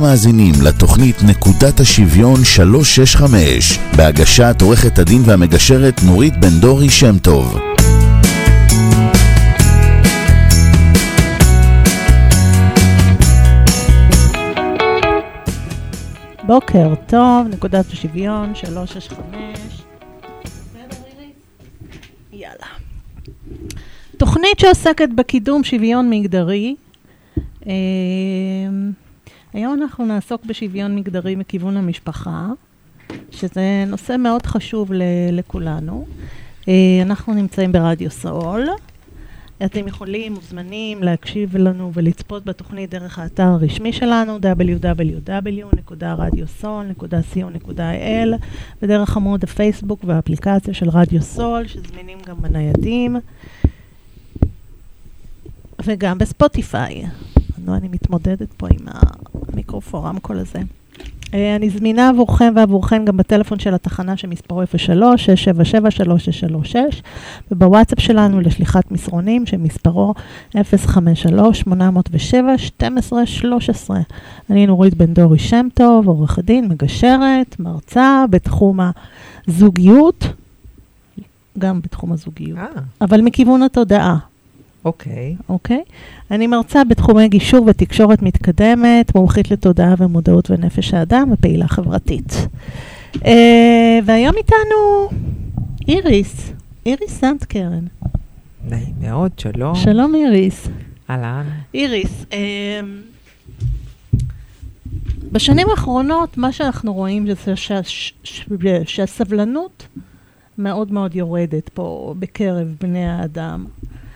אתם מאזינים לתוכנית נקודת השוויון 365 בהגשת עורכת הדין והמגשרת נורית בן דורי שם טוב. בוקר טוב, נקודת השוויון, 365. יאללה. תוכנית שעוסקת בקידום שוויון מגדרי. היום אנחנו נעסוק בשוויון מגדרי מכיוון המשפחה, שזה נושא מאוד חשוב ל- לכולנו. אה, אנחנו נמצאים ברדיו סאול. אתם יכולים, מוזמנים, להקשיב לנו ולצפות בתוכנית דרך האתר הרשמי שלנו, www.radiosol.co.il, ודרך עמוד הפייסבוק והאפליקציה של רדיו סול, שזמינים גם בניידים, וגם בספוטיפיי. נו, אני מתמודדת פה עם המיקרופון, הרמקול הזה. אה, אני זמינה עבורכם ועבורכם גם בטלפון של התחנה שמספרו 03-677-3636 ובוואטסאפ שלנו לשליחת מסרונים שמספרו 053-807-1213. אני נורית בן דורי שם טוב, עורכת דין, מגשרת, מרצה בתחום הזוגיות, גם בתחום הזוגיות, אה, אבל מכיוון התודעה. אוקיי. אוקיי? אני מרצה בתחומי גישור ותקשורת מתקדמת, מומחית לתודעה ומודעות ונפש האדם ופעילה חברתית. Uh, והיום איתנו איריס, איריס סנט קרן. נעים מאוד, שלום. שלום איריס. אהלן. איריס, uh, בשנים האחרונות מה שאנחנו רואים זה שה, שהסבלנות מאוד מאוד יורדת פה בקרב בני האדם.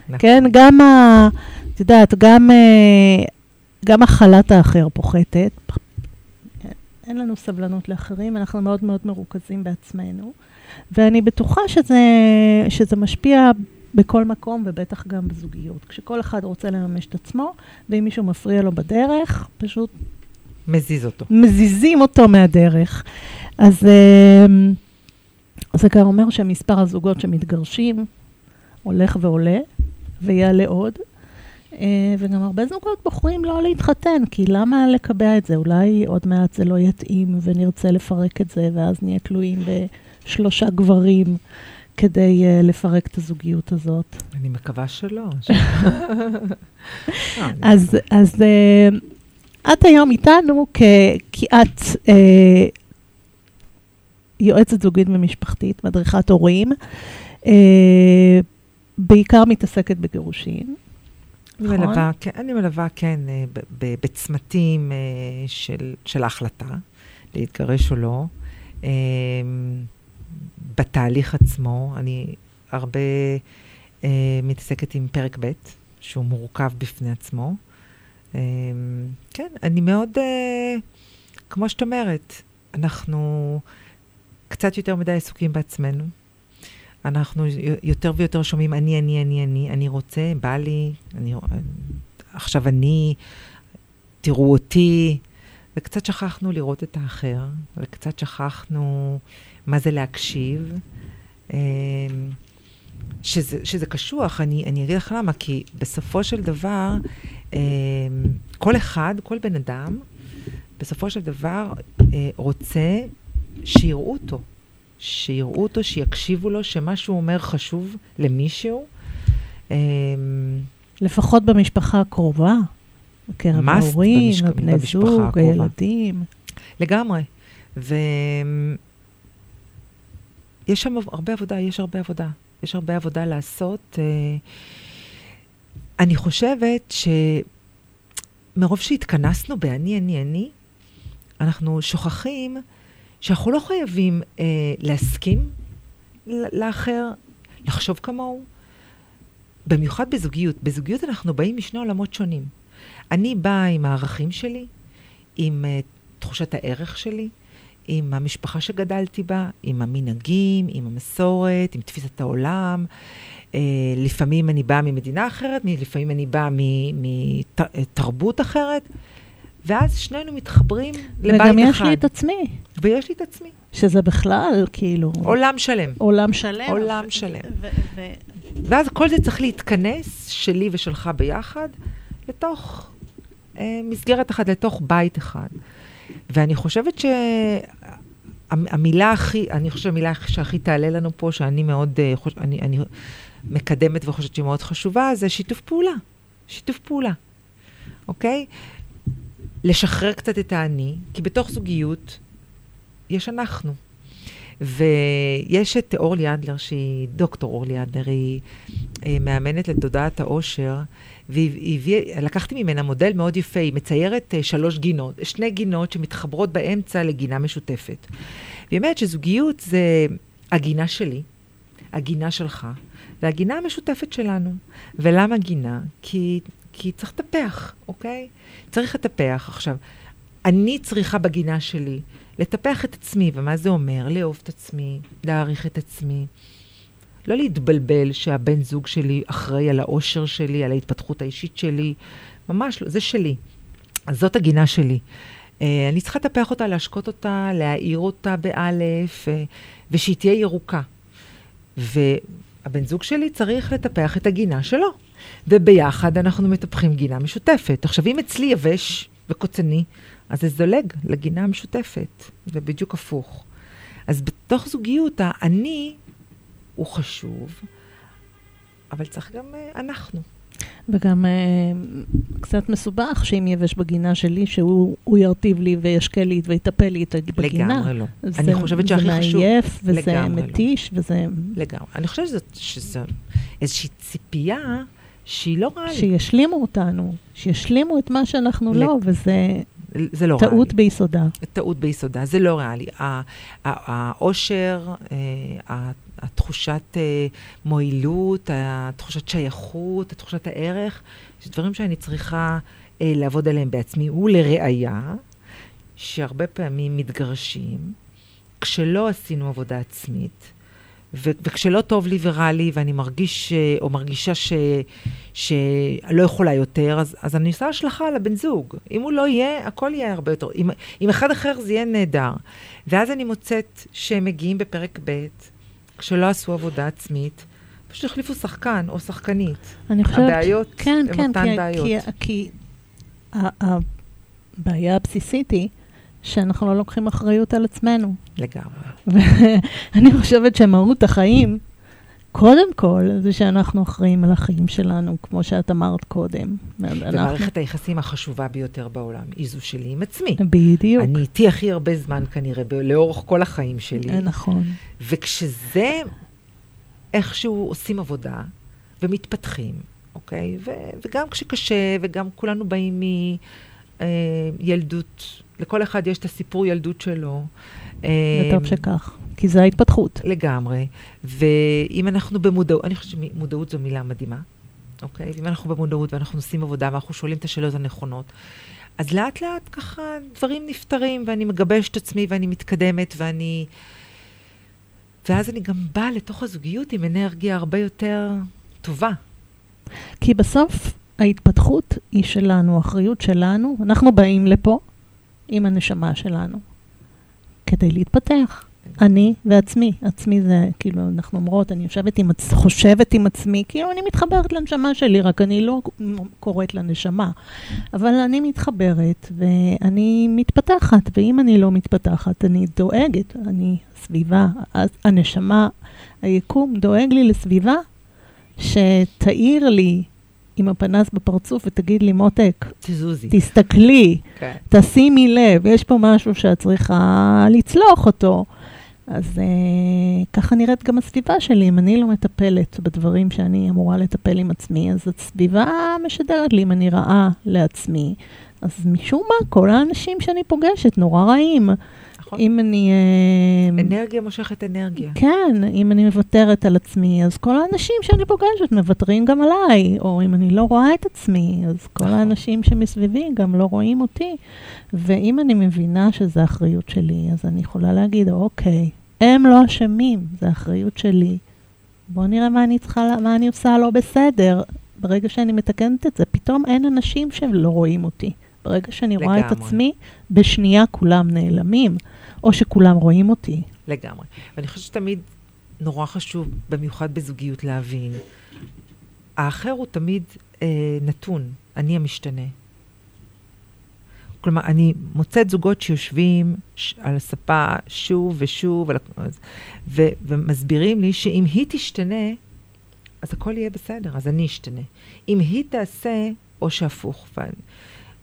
נכון. כן, גם ה... את יודעת, גם, אה, גם הכלת האחר פוחתת. אין לנו סבלנות לאחרים, אנחנו מאוד מאוד מרוכזים בעצמנו. ואני בטוחה שזה, שזה משפיע בכל מקום, ובטח גם בזוגיות. כשכל אחד רוצה לממש את עצמו, ואם מישהו מפריע לו בדרך, פשוט מזיז אותו. מזיזים אותו מהדרך. אז אה, זה גם אומר שמספר הזוגות שמתגרשים הולך ועולה, ויעלה עוד. אה, וגם הרבה זוגות בוחרים לא להתחתן, כי למה לקבע את זה? אולי עוד מעט זה לא יתאים ונרצה לפרק את זה, ואז נהיה תלויים בשלושה גברים כדי uh, לפרק את הזוגיות הזאת. אני מקווה שלא. אה, אז, אז את היום איתנו כי את יועצת זוגית ומשפחתית, מדריכת הורים, בעיקר מתעסקת בגירושין. נכון? מלווה, כן, אני מלווה, כן, אה, בצמתים אה, של, של ההחלטה, להתגרש או לא. אה, בתהליך עצמו, אני הרבה מתעסקת עם פרק ב', שהוא מורכב בפני עצמו. כן, אני מאוד, כמו שאת אומרת, אנחנו קצת יותר מדי עסוקים בעצמנו. אנחנו יותר ויותר שומעים אני, אני, אני, אני, אני רוצה, בא לי, אני, עכשיו אני, תראו אותי, וקצת שכחנו לראות את האחר, וקצת שכחנו מה זה להקשיב, אמ, שזה, שזה קשוח, אני, אני אגיד לך למה, כי בסופו של דבר, אמ, כל אחד, כל בן אדם, בסופו של דבר אה, רוצה שיראו אותו. שיראו אותו, שיקשיבו לו, שמה שהוא אומר חשוב למישהו. אמ, לפחות במשפחה הקרובה, בקרב ההורים, במשק- הבני זוג. הילדים. לגמרי. ויש שם הרבה עבודה, יש הרבה עבודה. יש הרבה עבודה לעשות. אה, אני חושבת שמרוב שהתכנסנו ב"אני, אני, אני", אנחנו שוכחים שאנחנו לא חייבים אה, להסכים לאחר, לחשוב כמוהו. במיוחד בזוגיות. בזוגיות אנחנו באים משני עולמות שונים. אני באה עם הערכים שלי, עם uh, תחושת הערך שלי, עם המשפחה שגדלתי בה, עם המנהגים, עם המסורת, עם תפיסת העולם. Uh, לפעמים אני באה ממדינה אחרת, לפעמים אני באה מתרבות אחרת, ואז שנינו מתחברים לבית אחד. וגם יש לי את עצמי, ויש לי את עצמי. שזה בכלל, כאילו, עולם שלם. עולם שלם. עולם שלם. ואז כל זה צריך להתכנס, שלי ושלך ביחד, לתוך אה, מסגרת אחת, לתוך בית אחד. ואני חושבת שהמילה הכי, אני חושבת שהמילה שהכי תעלה לנו פה, שאני מאוד, אה, חוש, אני, אני מקדמת וחושבת שהיא מאוד חשובה, זה שיתוף פעולה. שיתוף פעולה, אוקיי? לשחרר קצת את האני, כי בתוך זוגיות יש אנחנו. ויש את אורלי אדלר, שהיא דוקטור אורלי אדלר, היא אה, מאמנת לתודעת העושר, והיא הביאה, לקחתי ממנה מודל מאוד יפה, היא מציירת אה, שלוש גינות, שני גינות שמתחברות באמצע לגינה משותפת. והיא אומרת שזוגיות זה הגינה שלי, הגינה שלך, והגינה המשותפת שלנו. ולמה גינה? כי, כי צריך לטפח, אוקיי? צריך לטפח. עכשיו, אני צריכה בגינה שלי לטפח את עצמי, ומה זה אומר? לאהוב את עצמי, להעריך את עצמי. לא להתבלבל שהבן זוג שלי אחראי על האושר שלי, על ההתפתחות האישית שלי. ממש לא, זה שלי. אז זאת הגינה שלי. Uh, אני צריכה לטפח אותה, להשקות אותה, להאיר אותה באלף, uh, ושהיא תהיה ירוקה. והבן זוג שלי צריך לטפח את הגינה שלו. וביחד אנחנו מטפחים גינה משותפת. עכשיו, אם אצלי יבש וקוצני, אז זה זולג לגינה המשותפת, ובדיוק הפוך. אז בתוך זוגיות, האני הוא חשוב, אבל צריך גם uh, אנחנו. וגם אה, קצת מסובך שאם יבש בגינה שלי, שהוא הוא ירטיב לי וישקה לי ויטפל לי את בגינה. לגמרי לא. זה, אני חושבת שהכי חשוב... זה מעייף, וזה לא. מתיש, וזה... לגמרי. אני חושבת שזאת, שזו איזושהי ציפייה שהיא לא ריאלית. שישלימו אותנו, שישלימו את מה שאנחנו ל- לא, וזה זה לא ריאלי. טעות ביסודה. טעות ביסודה, זה לא ריאלי. העושר, אה, התחושת אה, מועילות, התחושת שייכות, התחושת הערך, זה דברים שאני צריכה אה, לעבוד עליהם בעצמי. ולראיה, שהרבה פעמים מתגרשים, כשלא עשינו עבודה עצמית, ו- וכשלא טוב לי ורע לי, ואני מרגיש, אה, או מרגישה ש... שלא יכולה יותר, אז, אז אני עושה השלכה על הבן זוג. אם הוא לא יהיה, הכל יהיה הרבה יותר. אם, אם אחד אחר זה יהיה נהדר. ואז אני מוצאת שהם מגיעים בפרק ב', כשלא עשו עבודה עצמית, פשוט החליפו שחקן או שחקנית. אני חושבת... הבעיות כן, הן כן, אותן כי, בעיות. כי, כי ה- הבעיה הבסיסית היא שאנחנו לא לוקחים אחריות על עצמנו. לגמרי. ואני חושבת שמהות החיים, קודם כל, זה שאנחנו אחראים על החיים שלנו, כמו שאת אמרת קודם. אנחנו- ומערכת היחסים החשובה ביותר בעולם היא זו שלי עם עצמי. בדיוק. אני איתי הכי הרבה זמן כנראה, ב- לאורך כל החיים שלי. נכון. וכשזה, איכשהו עושים עבודה ומתפתחים, אוקיי? ו- וגם כשקשה, וגם כולנו באים מילדות, לכל אחד יש את הסיפור ילדות שלו. וטוב אה, שכך, כי זה ההתפתחות. לגמרי. ואם אנחנו במודעות, אני חושבת שמודעות זו מילה מדהימה, אוקיי? ואם אנחנו במודעות ואנחנו עושים עבודה ואנחנו שואלים את השאלות הנכונות, אז לאט לאט ככה דברים נפתרים, ואני מגבשת את עצמי ואני מתקדמת ואני... ואז אני גם באה לתוך הזוגיות עם אנרגיה הרבה יותר טובה. כי בסוף ההתפתחות היא שלנו, האחריות שלנו. אנחנו באים לפה עם הנשמה שלנו כדי להתפתח. אני ועצמי. עצמי זה, כאילו, אנחנו אומרות, אני יושבת עם, חושבת עם עצמי, כאילו, אני מתחברת לנשמה שלי, רק אני לא קוראת לנשמה. אבל אני מתחברת ואני מתפתחת, ואם אני לא מתפתחת, אני דואגת. אני, סביבה, הנשמה, היקום דואג לי לסביבה שתאיר לי עם הפנס בפרצוף ותגיד לי, מותק, תזוזי. תסתכלי, כן. תשימי לב, יש פה משהו שאת צריכה לצלוח אותו. אז אה, ככה נראית גם הסביבה שלי. אם אני לא מטפלת בדברים שאני אמורה לטפל עם עצמי, אז הסביבה משדרת לי אם אני רעה לעצמי. אז משום מה, כל האנשים שאני פוגשת נורא רעים. נכון. אם אני... אה, אנרגיה מושכת אנרגיה. כן, אם אני מוותרת על עצמי, אז כל האנשים שאני פוגשת מוותרים גם עליי, או אם אני לא רואה את עצמי, אז כל נכון. האנשים שמסביבי גם לא רואים אותי. ואם אני מבינה שזו אחריות שלי, אז אני יכולה להגיד, אוקיי, הם לא אשמים, זו אחריות שלי. בואו נראה מה אני צריכה, מה אני עושה לא בסדר. ברגע שאני מתקנת את זה, פתאום אין אנשים שלא רואים אותי. ברגע שאני רואה את לגמרי. עצמי, בשנייה כולם נעלמים, או שכולם רואים אותי. לגמרי. ואני חושבת שתמיד נורא חשוב, במיוחד בזוגיות, להבין. האחר הוא תמיד אה, נתון, אני המשתנה. כלומר, אני מוצאת זוגות שיושבים ש- על הספה שוב ושוב, על, ו, ומסבירים לי שאם היא תשתנה, אז הכל יהיה בסדר, אז אני אשתנה. אם היא תעשה, או שהפוך. ואני,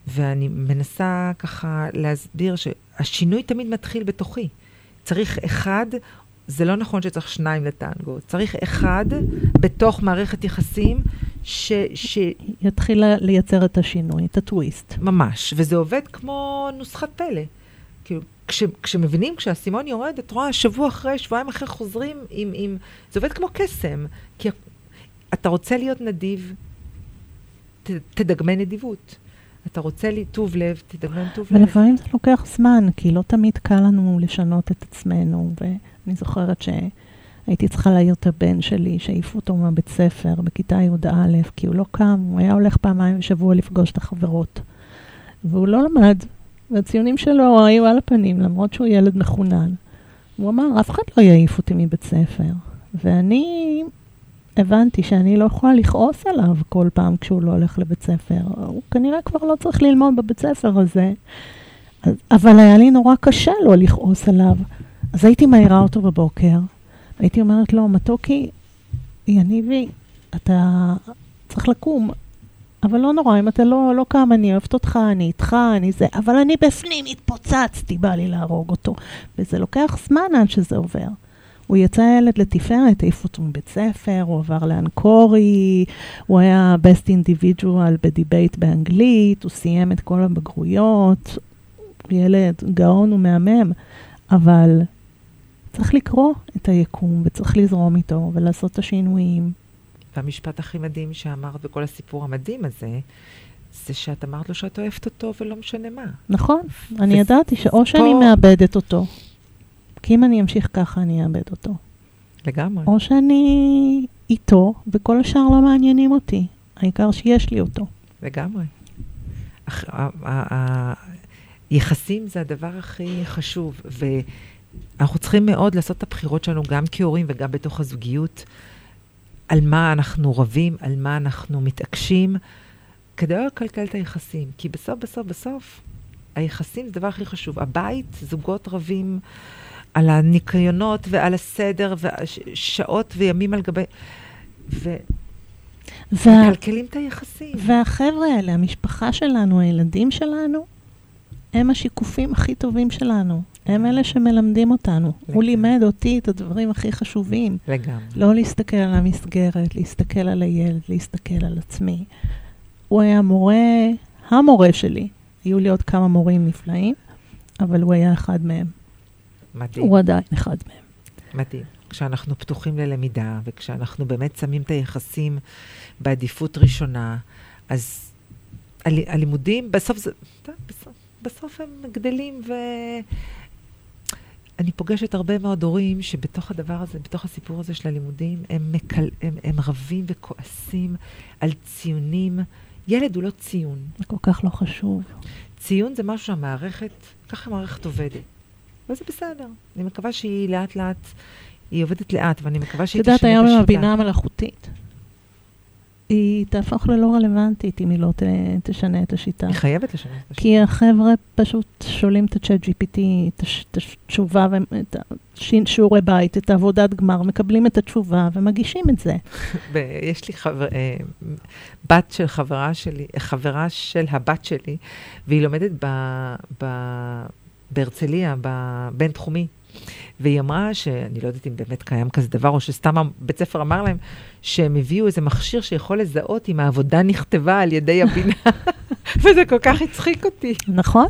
ואני מנסה ככה להסביר שהשינוי תמיד מתחיל בתוכי. צריך אחד, זה לא נכון שצריך שניים לטנגו, צריך אחד בתוך מערכת יחסים ש... ש... יתחיל לייצר את השינוי, את הטוויסט. ממש, וזה עובד כמו נוסחת פלא. כאילו, כש, כשמבינים, כשהאסימון יורד, את רואה, שבוע אחרי, שבועיים אחרי חוזרים עם, עם... זה עובד כמו קסם. כי אתה רוצה להיות נדיב, ת, תדגמן נדיבות. אתה רוצה לי טוב לב, תדגמן טוב לב. ולפעמים זה לוקח זמן, כי לא תמיד קל לנו לשנות את עצמנו. ואני זוכרת שהייתי צריכה להעיר את הבן שלי, שהעיפו אותו מהבית ספר בכיתה י"א, כי הוא לא קם, הוא היה הולך פעמיים בשבוע לפגוש את החברות. והוא לא למד, והציונים שלו היו על הפנים, למרות שהוא ילד מחונן. הוא אמר, אף אחד לא יעיף אותי מבית ספר. ואני הבנתי שאני לא יכולה לכעוס עליו כל פעם כשהוא לא הולך לבית ספר. הוא כנראה כבר לא צריך ללמוד בבית ספר הזה. אז, אבל היה לי נורא קשה לא לכעוס עליו. אז הייתי מעירה אותו בבוקר, הייתי אומרת לו, מתוקי, יניבי, אתה צריך לקום. אבל לא נורא, אם אתה לא, לא קם, אני אוהבת אותך, אני איתך, אני זה, אבל אני בפנים התפוצצתי, בא לי להרוג אותו. וזה לוקח זמן עד שזה עובר. הוא יצא ילד לתפארת, העיפו אותו מבית ספר, הוא עבר לאנקורי, הוא היה best individual בדיבייט באנגלית, הוא סיים את כל הבגרויות, ילד גאון ומהמם, אבל צריך לקרוא את היקום וצריך לזרום איתו ולעשות את השינויים. והמשפט הכי מדהים שאמרת בכל הסיפור המדהים הזה, זה שאת אמרת לו שאת אוהבת אותו ולא משנה מה. נכון, אני ידעתי שאו שאני מאבדת אותו, כי אם אני אמשיך ככה אני אאבד אותו, לגמרי. או שאני איתו וכל השאר לא מעניינים אותי, העיקר שיש לי אותו. לגמרי. אח- ה- ה- ה- יחסים זה הדבר הכי חשוב, ואנחנו צריכים מאוד לעשות את הבחירות שלנו גם כהורים וגם בתוך הזוגיות, על מה אנחנו רבים, על מה אנחנו מתעקשים, כדי לא לקלקל את היחסים. כי בסוף, בסוף, בסוף, היחסים זה הדבר הכי חשוב. הבית, זוגות רבים על הניקיונות ועל הסדר, ושעות וימים על גבי... ו... וה... מקלקלים את היחסים. והחבר'ה האלה, המשפחה שלנו, הילדים שלנו, הם השיקופים הכי טובים שלנו. הם אלה שמלמדים אותנו. הוא לגמרי. לימד אותי את הדברים הכי חשובים. לגמרי. לא להסתכל על המסגרת, להסתכל על הילד, להסתכל על עצמי. הוא היה מורה, המורה שלי. היו לי עוד כמה מורים נפלאים, אבל הוא היה אחד מהם. מדהים. הוא עדיין אחד מהם. מדהים. כשאנחנו פתוחים ללמידה, וכשאנחנו באמת שמים את היחסים בעדיפות ראשונה, אז הל, הלימודים, בסוף זה, בסוף, בסוף הם גדלים ו... אני פוגשת הרבה מאוד הורים שבתוך הדבר הזה, בתוך הסיפור הזה של הלימודים, הם, מקל, הם, הם רבים וכועסים על ציונים. ילד הוא לא ציון. זה כל כך לא חשוב. ציון זה משהו שהמערכת, ככה המערכת עובדת. וזה בסדר. אני מקווה שהיא לאט לאט, היא עובדת לאט, ואני מקווה את שהיא יודעת, תשנה היום עם. הבינה המלאכותית, היא תהפוך ללא רלוונטית אם היא לא ת, תשנה את השיטה. היא חייבת לשנות את השם. כי החבר'ה פשוט שואלים את ה-chat GPT, את את התשובה, ואת שיעורי בית, את העבודת גמר, מקבלים את התשובה ומגישים את זה. יש לי חבר, אה, בת של חברה שלי, חברה של הבת שלי, והיא לומדת ב, ב, בהרצליה, בבינתחומי. והיא אמרה שאני לא יודעת אם באמת קיים כזה דבר, או שסתם בית ספר אמר להם שהם הביאו איזה מכשיר שיכול לזהות אם העבודה נכתבה על ידי הבינה. וזה כל כך הצחיק אותי. נכון?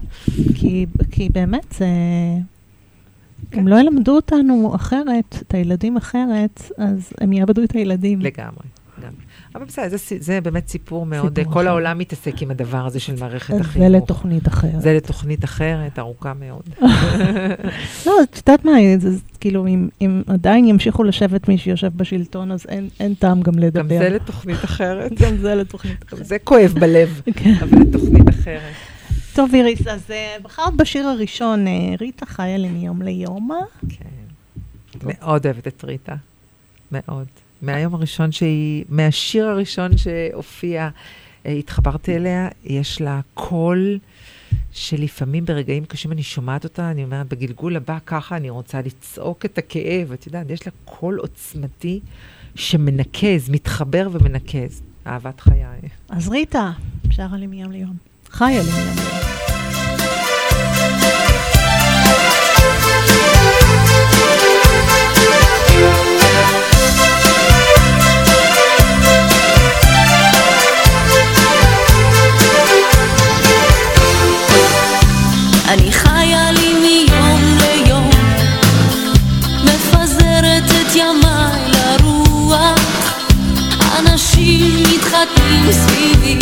כי, כי באמת זה... כן. אם לא ילמדו אותנו אחרת, את הילדים אחרת, אז הם יאבדו את הילדים. לגמרי, לגמרי. אבל בסדר, זה, זה באמת סיפור מאוד, סיפור כל אחר. העולם מתעסק עם הדבר הזה של מערכת החינוך. זה לתוכנית אחרת. זה לתוכנית אחרת, ארוכה מאוד. לא, את יודעת מה, זה, זה, כאילו, אם, אם עדיין ימשיכו לשבת מי שיושב בשלטון, אז אין, אין טעם גם לדבר. גם זה לתוכנית אחרת. גם זה לתוכנית אחרת. זה כואב בלב, כן. אבל לתוכנית אחרת. טוב, איריס, אז אה, בחרת בשיר הראשון, אה, ריטה חיה לי מיום ליום. כן. מאוד אוהבת את ריטה, מאוד. מהיום הראשון שהיא, מהשיר הראשון שהופיע, אה, התחברתי אליה, יש לה קול שלפעמים ברגעים קשים אני שומעת אותה, אני אומרת, בגלגול הבא ככה אני רוצה לצעוק את הכאב. את יודעת, יש לה קול עוצמתי שמנקז, מתחבר ומנקז. אהבת חיי. אז ריטה, שרה לי מיום ליום. חיה לי מיום ליום. אנשים מתחתנים סביבי, גם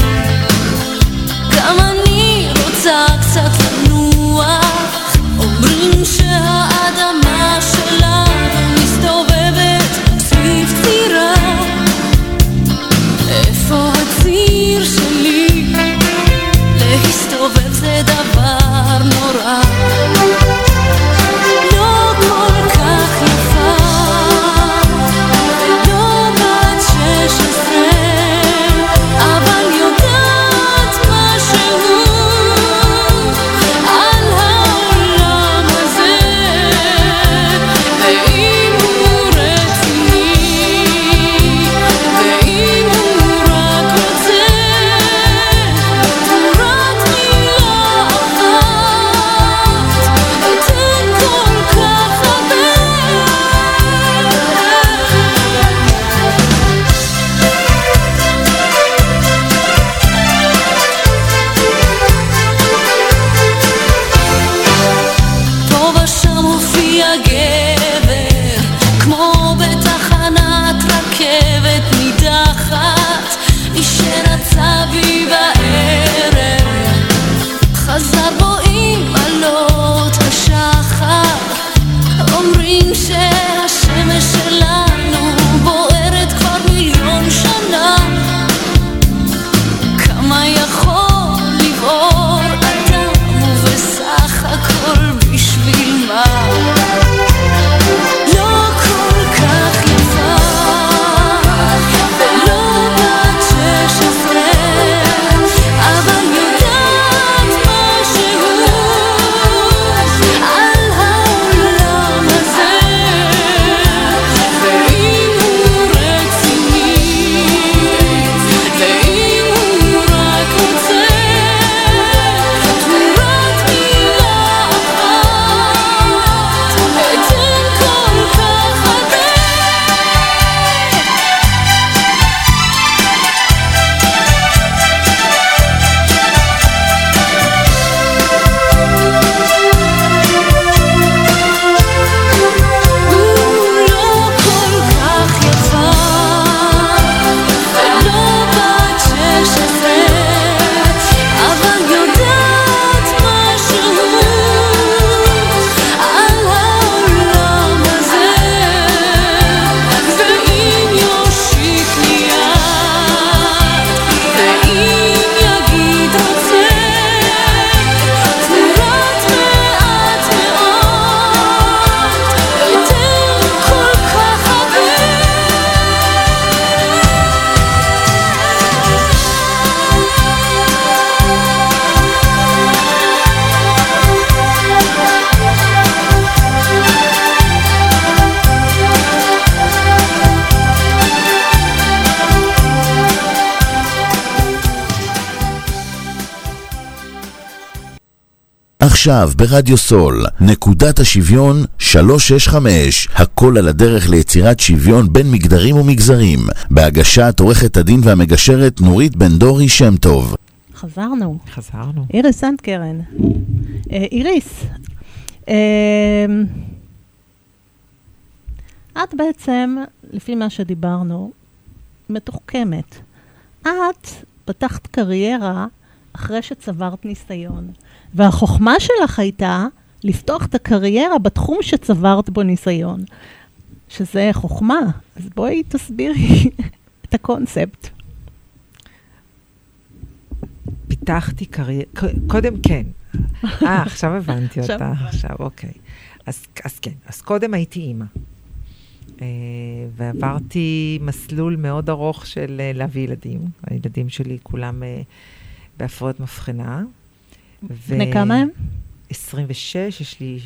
עכשיו ברדיו סול, נקודת השוויון 365, הכל על הדרך ליצירת שוויון בין מגדרים ומגזרים, בהגשת עורכת הדין והמגשרת נורית בן דורי שם טוב. חזרנו. חזרנו. איריס סנדקרן. אה, איריס, אה, את בעצם, לפי מה שדיברנו, מתוחכמת. את פתחת קריירה אחרי שצברת ניסיון, והחוכמה שלך הייתה לפתוח את הקריירה בתחום שצברת בו ניסיון, שזה חוכמה. אז בואי תסבירי את הקונספט. פיתחתי קריירה, קודם כן. אה, עכשיו הבנתי אותה. עכשיו, אוקיי. אז, אז כן, אז קודם הייתי אימא. אה, ועברתי מסלול מאוד ארוך של אה, להביא ילדים. הילדים שלי כולם אה, בהפרעות מבחנה. בני כמה הם? 26, יש לי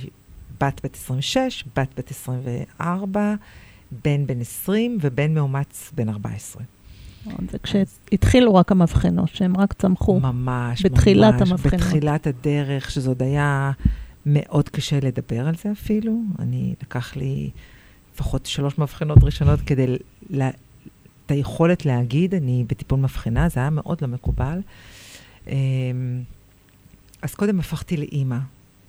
בת בת 26, בת בת 24, בן בן 20 ובן מאומץ בן 14. זה כשהתחילו רק המבחנות, שהם רק צמחו. ממש, בתחילת ממש, המבחנות. בתחילת הדרך, שזה עוד היה מאוד קשה לדבר על זה אפילו. אני, לקח לי לפחות שלוש מבחנות ראשונות כדי לה, את היכולת להגיד, אני בטיפול מבחנה, זה היה מאוד לא מקובל. אז קודם הפכתי לאימא,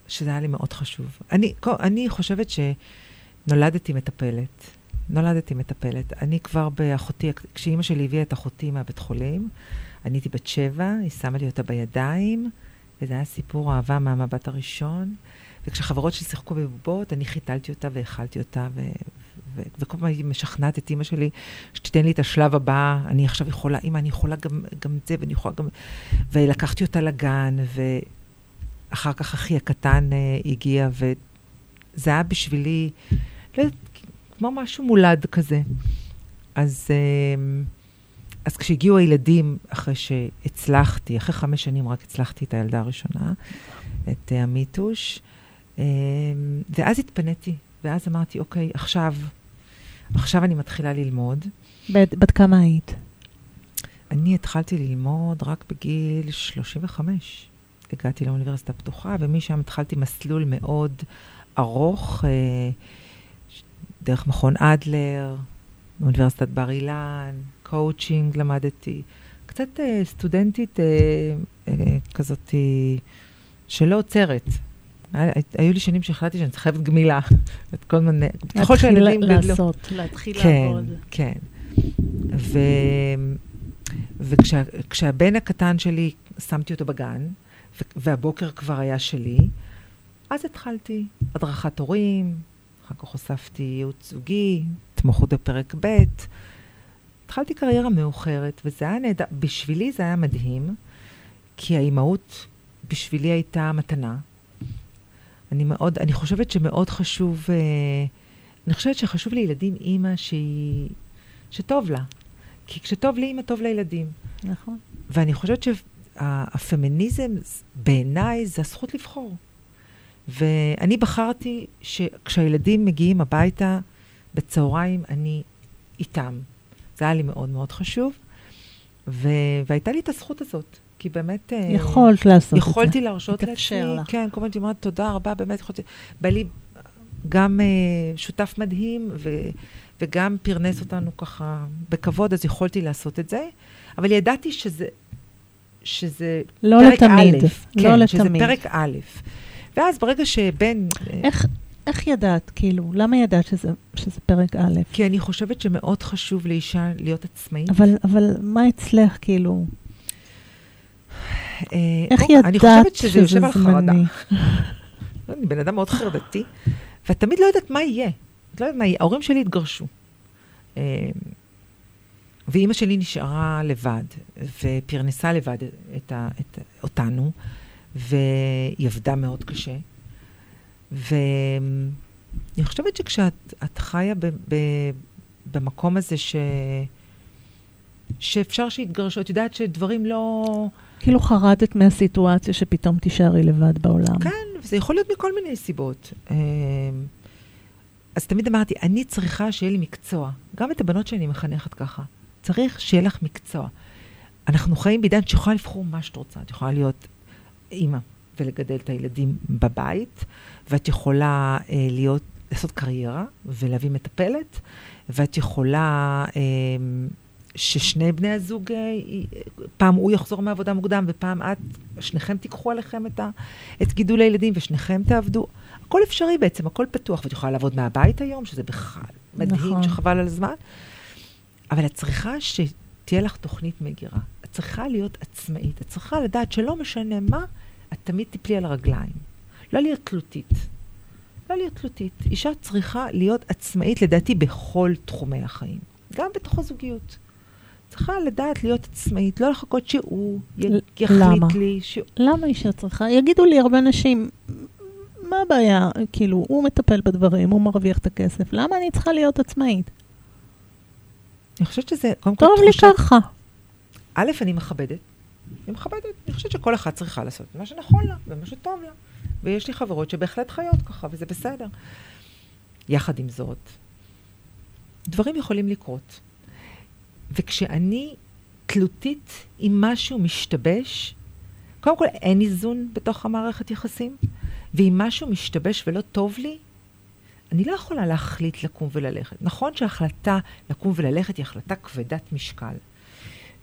שזה היה לי מאוד חשוב. אני, אני חושבת שנולדתי מטפלת. נולדתי מטפלת. אני כבר באחותי, כשאימא שלי הביאה את אחותי מהבית חולים, אני הייתי בת שבע, היא שמה לי אותה בידיים, וזה היה סיפור אהבה מהמבט הראשון. וכשחברות שלי שיחקו בבובות, אני חיתלתי אותה והאכלתי אותה, ו- ו- וכל פעם הייתי משכנעת את אימא שלי שתיתן לי את השלב הבא, אני עכשיו יכולה, אימא, אני יכולה גם, גם זה, ואני יכולה גם... ולקחתי אותה לגן, ואחר כך אחי הקטן אה, הגיע, וזה היה בשבילי, לא יודעת, כמו משהו מולד כזה. אז, אה, אז כשהגיעו הילדים, אחרי שהצלחתי, אחרי חמש שנים רק הצלחתי את הילדה הראשונה, את אה, המיטוש, אה, ואז התפניתי, ואז אמרתי, אוקיי, עכשיו, עכשיו אני מתחילה ללמוד. בת בת כמה היית? אני התחלתי ללמוד רק בגיל 35. הגעתי לאוניברסיטה הפתוחה, ומשם התחלתי מסלול מאוד ארוך, אה, דרך מכון אדלר, אוניברסיטת בר אילן, קואוצ'ינג למדתי. קצת אה, סטודנטית אה, אה, כזאת אה, שלא עוצרת. היו לי שנים שהחלטתי שאני חייבת גמילה. את כל. ככל להתחיל שהילדים גדלו... לעשות, להתחיל כן, לעבוד. כן. ו... וכשהבן הקטן שלי, שמתי אותו בגן. והבוקר כבר היה שלי, אז התחלתי הדרכת הורים, אחר כך הוספתי ייעוץ זוגי, התמחות בפרק ב'. התחלתי קריירה מאוחרת, וזה היה נהדר, בשבילי זה היה מדהים, כי האימהות בשבילי הייתה מתנה. אני מאוד, אני חושבת שמאוד חשוב, אה, אני חושבת שחשוב לילדים אימא שהיא, שטוב לה. כי כשטוב לאימא, טוב לילדים. נכון. ואני חושבת שהפמיניזם, בעיניי, זה הזכות לבחור. ואני בחרתי שכשהילדים מגיעים הביתה בצהריים, אני איתם. זה היה לי מאוד מאוד חשוב. ו... והייתה לי את הזכות הזאת, כי באמת... אה, יכולת לעשות את זה. יכולתי להרשות לעצמי, לך. כן, כל הזמן הייתי אומרת, תודה רבה, באמת יכולתי, בא לי גם אה, שותף מדהים, ו, וגם פרנס אותנו ככה בכבוד, אז יכולתי לעשות את זה, אבל ידעתי שזה, שזה לא פרק לתמיד, א', לא כן, לתמיד. שזה פרק א'. ואז ברגע שבן, אה, איך, איך ידעת, כאילו, למה ידעת שזה, שזה פרק א'? כי אני חושבת שמאוד חשוב לאישה להיות עצמאית. אבל, אבל מה אצלך, כאילו, אה, איך או, אני ידעת חושבת שזה שזה יושב על חרדה. לא, אני בן אדם מאוד חרדתי, ואת תמיד לא יודעת מה יהיה. את לא יודעת מה יהיה. ההורים שלי התגרשו. ואימא שלי נשארה לבד, ופרנסה לבד את ה, את, אותנו, והיא עבדה מאוד קשה. ואני חושבת שכשאת את חיה ב, ב, במקום הזה ש, שאפשר שיתגרשו, את יודעת שדברים לא... כאילו חרדת מהסיטואציה שפתאום תישארי לבד בעולם. כן, וזה יכול להיות מכל מיני סיבות. אמ, אז תמיד אמרתי, אני צריכה שיהיה לי מקצוע. גם את הבנות שאני מחנכת ככה. צריך שיהיה לך מקצוע. אנחנו חיים בעידן שיכולה לבחור מה שאת רוצה. את יכולה להיות אימא, ולגדל את הילדים בבית, ואת יכולה אה, להיות, לעשות קריירה ולהביא מטפלת, ואת יכולה אה, ששני בני הזוג, אה, י- פעם הוא יחזור מעבודה מוקדם ופעם את, שניכם תיקחו עליכם את, ה, את גידול הילדים ושניכם תעבדו. הכל אפשרי בעצם, הכל פתוח, ואת יכולה לעבוד מהבית היום, שזה בכלל מדהים, נכון. שחבל על הזמן. אבל את צריכה שתהיה לך תוכנית מגירה. את צריכה להיות עצמאית. את צריכה לדעת שלא משנה מה, את תמיד תיפלי על הרגליים. לא להיות תלותית. לא להיות תלותית. אישה צריכה להיות עצמאית, לדעתי, בכל תחומי החיים. גם בתוך הזוגיות. צריכה לדעת להיות עצמאית, לא לחכות שהוא י- יחליט למה? לי. ש... למה אישה צריכה? יגידו לי הרבה נשים, מה הבעיה? כאילו, הוא מטפל בדברים, הוא מרוויח את הכסף, למה אני צריכה להיות עצמאית? אני חושבת שזה, קודם כל, טוב לי ככה. א', אני מכבדת. אני מכבדת. אני חושבת שכל אחת צריכה לעשות מה שנכון לה ומה שטוב לה. ויש לי חברות שבהחלט חיות ככה, וזה בסדר. יחד עם זאת, דברים יכולים לקרות. וכשאני תלותית אם משהו משתבש, קודם כל אין איזון בתוך המערכת יחסים, ואם משהו משתבש ולא טוב לי, אני לא יכולה להחליט לקום וללכת. נכון שההחלטה לקום וללכת היא החלטה כבדת משקל.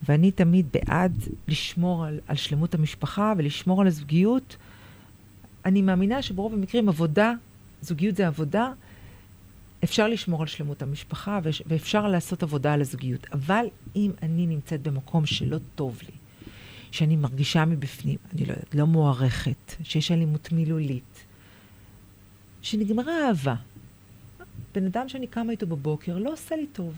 ואני תמיד בעד לשמור על, על שלמות המשפחה ולשמור על הזוגיות. אני מאמינה שברוב המקרים עבודה, זוגיות זה עבודה, אפשר לשמור על שלמות המשפחה ואפשר לעשות עבודה על הזוגיות. אבל אם אני נמצאת במקום שלא טוב לי, שאני מרגישה מבפנים, אני לא יודעת, לא מוערכת, שיש אלימות מילולית, שנגמרה האהבה. בן אדם שאני קמה איתו בבוקר לא עושה לי טוב.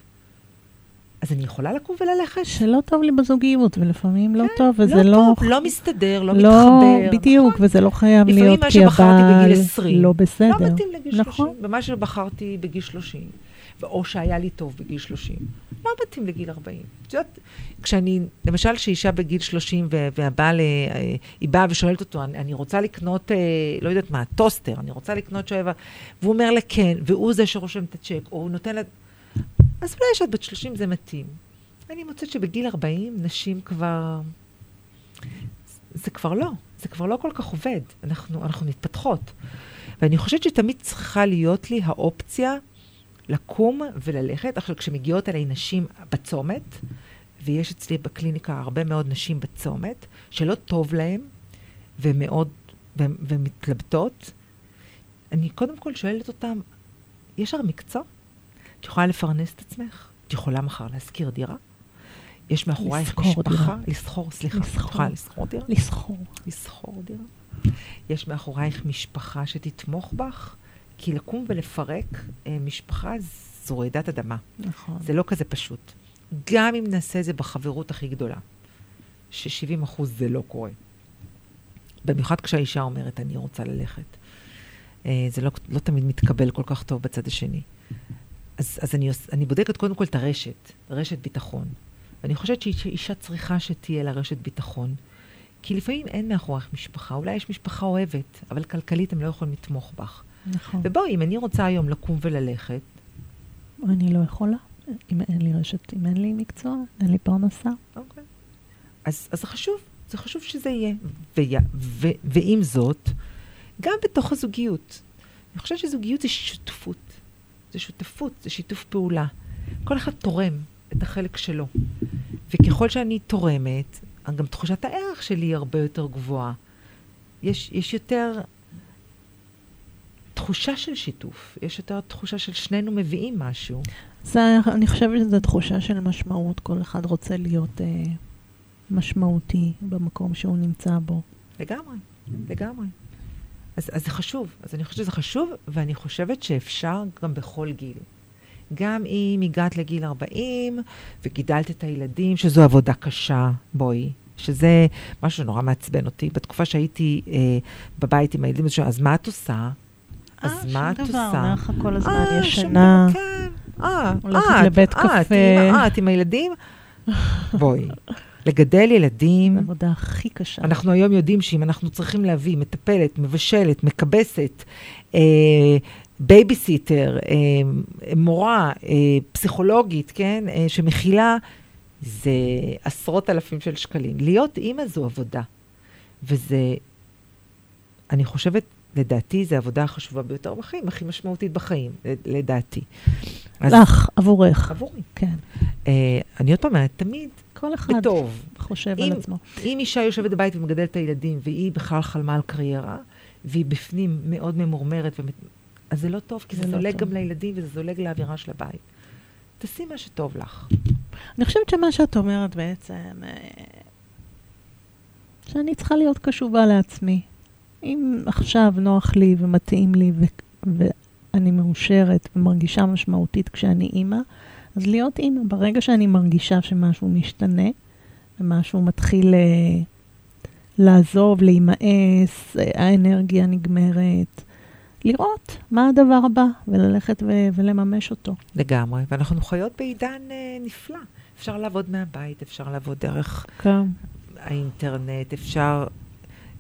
אז אני יכולה לקום וללכת? שלא טוב לי בזוגיות, ולפעמים לא טוב, וזה לא לא... טוב, לא מסתדר, לא, לא, מתחבר. בדיוק, וזה לא חייב לפעמים להיות מה כי שבחרתי הבעל בגיל 20, לא בסדר. לא מתאים לגיל נכון. 30. ומה שבחרתי בגיל 30, או שהיה לי טוב בגיל 30, לא מתאים לגיל 40. את יודעת, כשאני, למשל, שאישה בגיל 30 ו- והבעל, אה, היא באה ושואלת אותו, אני, רוצה לקנות, אה, לא יודעת מה, טוסטר, אני רוצה לקנות שואבה, והוא אומר לה כן, והוא זה שרושם את הצ'ק, או הוא נותן לה... אז אולי כשאת בת 30 זה מתאים. אני מוצאת שבגיל 40 נשים כבר... זה כבר לא, זה כבר לא כל כך עובד. אנחנו, אנחנו מתפתחות. ואני חושבת שתמיד צריכה להיות לי האופציה לקום וללכת. עכשיו, כשמגיעות אליי נשים בצומת, ויש אצלי בקליניקה הרבה מאוד נשים בצומת, שלא טוב להן, ומאוד, ומתלבטות, אני קודם כל שואלת אותן, יש לך מקצוע? את יכולה לפרנס את עצמך? את יכולה מחר להשכיר דירה? יש מאחורייך משפחה? דירה. לסחור, סליחה. לסחור. יכולה לסחור דירה? לסחור. לסחור דירה. יש מאחורייך משפחה שתתמוך בך? כי לקום ולפרק אה, משפחה זו רעידת אדמה. נכון. זה לא כזה פשוט. גם אם נעשה את זה בחברות הכי גדולה, ש-70 אחוז זה לא קורה. במיוחד כשהאישה אומרת, אני רוצה ללכת. אה, זה לא, לא תמיד מתקבל כל כך טוב בצד השני. אז, אז אני, אני בודקת קודם כל את הרשת, רשת ביטחון. ואני חושבת שאישה צריכה שתהיה לה רשת ביטחון. כי לפעמים אין מאחורייך משפחה, אולי יש משפחה אוהבת, אבל כלכלית הם לא יכולים לתמוך בך. נכון. ובואי, אם אני רוצה היום לקום וללכת, אני לא יכולה. אם אין לי רשת, אם אין לי מקצוע, אין לי פרנסה. אוקיי. אז, אז זה חשוב, זה חשוב שזה יהיה. ו, ו, ועם זאת, גם בתוך הזוגיות. אני חושבת שזוגיות זה שותפות. זה שותפות, זה שיתוף פעולה. כל אחד תורם את החלק שלו. וככל שאני תורמת, גם תחושת הערך שלי היא הרבה יותר גבוהה. יש, יש יותר תחושה של שיתוף, יש יותר תחושה של שנינו מביאים משהו. זה, אני חושבת שזו תחושה של משמעות. כל אחד רוצה להיות אה, משמעותי במקום שהוא נמצא בו. לגמרי, לגמרי. אז, אז זה חשוב. אז אני חושבת שזה חשוב, ואני חושבת שאפשר גם בכל גיל. גם אם הגעת לגיל 40 וגידלת את הילדים, שזו עבודה קשה, בואי, שזה משהו שנורא מעצבן אותי. בתקופה שהייתי אה, בבית עם הילדים, אז מה את עושה? אז אה, מה את שום דבר, עושה? אומר לך כל הזמן, אה, שום ישנה. דבר, כן. אה, אה, לבית אה, קפה. אה, את עם הילדים? בואי. לגדל ילדים... העבודה הכי קשה. אנחנו היום יודעים שאם אנחנו צריכים להביא מטפלת, מבשלת, מכבסת, אה, בייביסיטר, אה, מורה, אה, פסיכולוגית, כן, אה, שמכילה, זה עשרות אלפים של שקלים. להיות אימא זו עבודה, וזה אני חושבת, לדעתי, זו העבודה החשובה ביותר בחיים, הכי משמעותית בחיים, לדעתי. אז- לך, עבורך. עבורי. כן. אה, אני עוד פעם אומרת, תמיד כל אחד בטוב. חושב אם- על עצמו. אם אישה יושבת בבית ומגדלת את הילדים, והיא בכלל חלמה על קריירה, והיא בפנים מאוד ממורמרת, ומת... אז זה לא טוב, כי זה, זה לא זולג טוב. גם לילדים וזה זולג לאווירה של הבית. תעשי מה שטוב לך. אני חושבת שמה שאת אומרת בעצם, אה, שאני צריכה להיות קשובה לעצמי. אם עכשיו נוח לי ומתאים לי ו- ואני מאושרת ומרגישה משמעותית כשאני אימא, אז להיות אימא. ברגע שאני מרגישה שמשהו משתנה ומשהו מתחיל אה, לעזוב, להימאס, אה, האנרגיה נגמרת, לראות מה הדבר הבא וללכת ו- ולממש אותו. לגמרי. ואנחנו חיות בעידן אה, נפלא. אפשר לעבוד מהבית, אפשר לעבוד דרך כן. האינטרנט, אפשר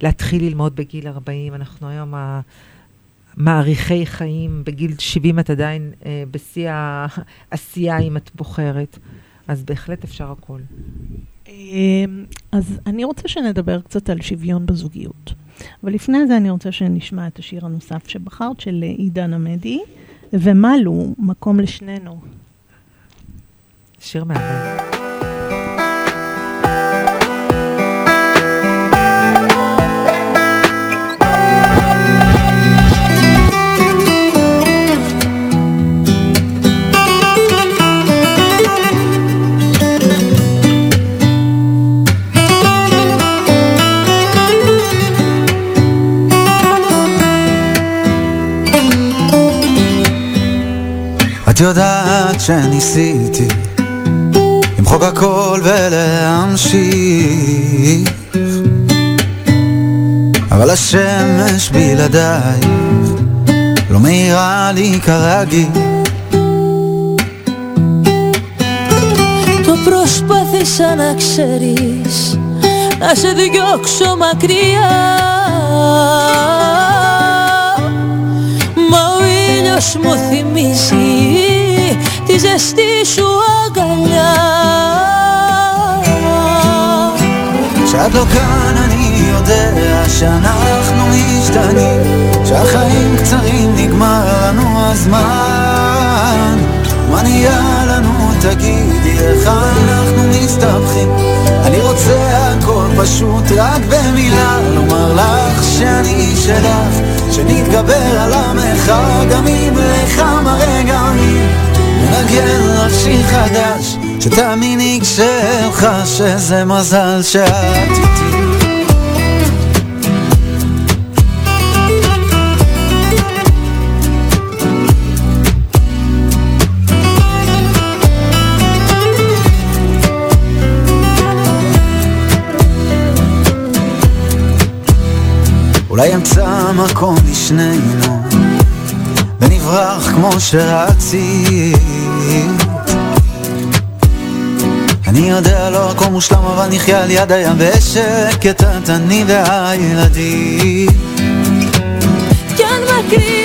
להתחיל ללמוד בגיל 40. אנחנו היום מעריכי חיים, בגיל 70 את עדיין אה, בשיא העשייה אם את בוחרת. אז בהחלט אפשר הכל. אמ, אז אני רוצה שנדבר קצת על שוויון בזוגיות. אבל לפני זה אני רוצה שנשמע את השיר הנוסף שבחרת, של עידן עמדי, ומלו, מקום לשנינו. שיר מהמם. יודעת שניסיתי למחוק הכל ולהמשיך אבל השמש בלעדייך לא מאירה לי כרגיל Το προσπάθησα να ξέρεις Να σε διώξω μακριά ήλιος μου θυμίζει Τη ζεστή σου αγκαλιά כשאת לא כאן אני יודע שאנחנו משתנים שהחיים קצרים נגמר לנו הזמן מה נהיה לנו תגידי איך אנחנו מסתבכים אני רוצה הכל פשוט רק במילה לומר לך שאני שלך שנתגבר על המרחק גם אם לכמה רגעים. ננגן לך שיר חדש שתאמיני כשאלך שזה מזל שאת איתי אולי ימצא מקום לשנינו, ונברח כמו שרצית. אני יודע לא הכל מושלם, אבל נחיה על יד הים בשקט, את אני והילדים. כן, מקריא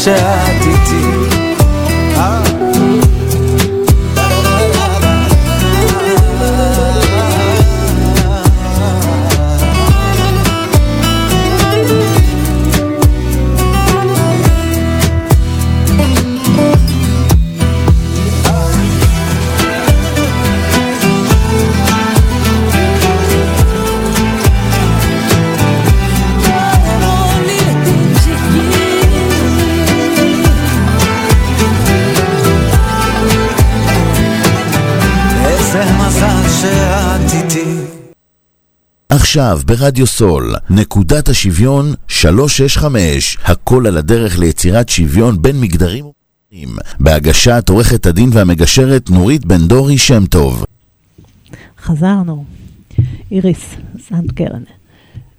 מזל עכשיו ברדיו סול, נקודת השוויון 365, הכל על הדרך ליצירת שוויון בין מגדרים ומגדרים, בהגשת עורכת הדין והמגשרת נורית בן דורי שם טוב. חזרנו. איריס סנדקרן.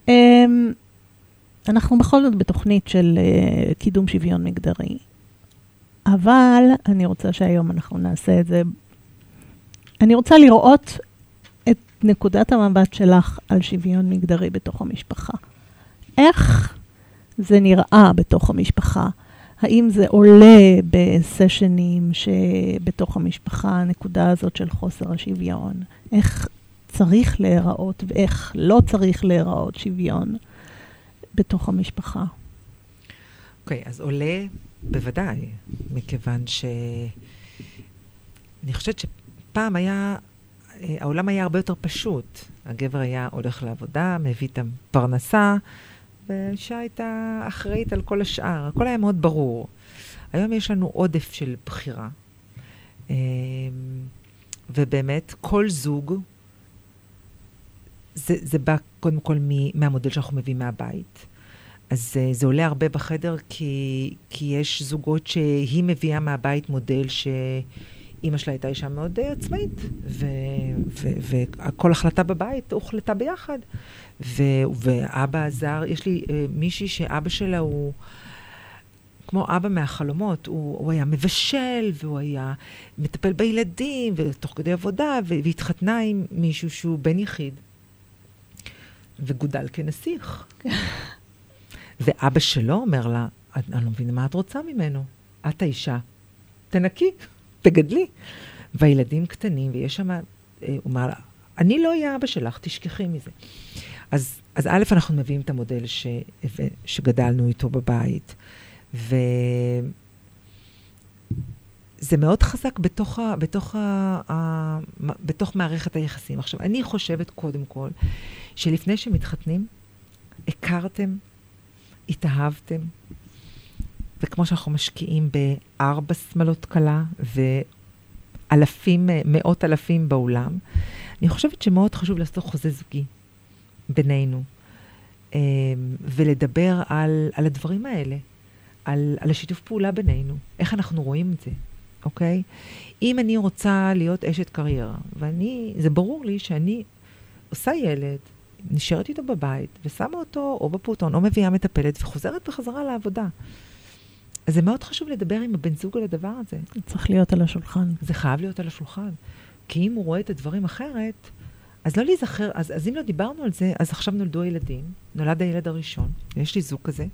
אמ, אנחנו בכל זאת בתוכנית של אה, קידום שוויון מגדרי, אבל אני רוצה שהיום אנחנו נעשה את זה. אני רוצה לראות נקודת המבט שלך על שוויון מגדרי בתוך המשפחה. איך זה נראה בתוך המשפחה? האם זה עולה בסשנים שבתוך המשפחה, הנקודה הזאת של חוסר השוויון? איך צריך להיראות ואיך לא צריך להיראות שוויון בתוך המשפחה? אוקיי, אז עולה בוודאי, מכיוון ש... אני חושבת שפעם היה, העולם היה הרבה יותר פשוט. הגבר היה הולך לעבודה, מביא את הפרנסה, והאישה הייתה אחראית על כל השאר. הכל היה מאוד ברור. היום יש לנו עודף של בחירה, אה, ובאמת, כל זוג, זה, זה בא קודם כל מ- מהמודל שאנחנו מביאים מהבית. אז uh, זה עולה הרבה בחדר, כי, כי יש זוגות שהיא מביאה מהבית מודל שאימא שלה הייתה אישה מאוד uh, עצמאית, וכל החלטה בבית הוחלטה ביחד. ו, ואבא עזר, יש לי uh, מישהי שאבא שלה הוא... כמו אבא מהחלומות, הוא, הוא היה מבשל, והוא היה מטפל בילדים, ותוך כדי עבודה, והתחתנה עם מישהו שהוא בן יחיד, וגודל כנסיך. ואבא שלו אומר לה, אני לא מבינה מה את רוצה ממנו. את האישה, תנקי, תגדלי. והילדים קטנים, ויש שם, אה, הוא אמר לה, אני לא אהיה אבא שלך, תשכחי מזה. אז, אז א', אנחנו מביאים את המודל ש, שגדלנו איתו בבית, וזה מאוד חזק בתוך, ה, בתוך, ה, ה, בתוך מערכת היחסים. עכשיו, אני חושבת קודם כל, שלפני שמתחתנים, הכרתם התאהבתם, וכמו שאנחנו משקיעים בארבע שמלות כלה ואלפים, מאות אלפים באולם, אני חושבת שמאוד חשוב לעשות חוזה זוגי בינינו, אמ, ולדבר על, על הדברים האלה, על, על השיתוף פעולה בינינו, איך אנחנו רואים את זה, אוקיי? אם אני רוצה להיות אשת קריירה, ואני, זה ברור לי שאני עושה ילד, נשארת איתו בבית, ושמה אותו או בפעוטון, או מביאה מטפלת, וחוזרת בחזרה לעבודה. אז זה מאוד חשוב לדבר עם הבן זוג על הדבר הזה. זה צריך להיות על השולחן. זה חייב להיות על השולחן. כי אם הוא רואה את הדברים אחרת, אז לא להיזכר, אז, אז אם לא דיברנו על זה, אז עכשיו נולדו הילדים, נולד הילד הראשון, יש לי זוג כזה,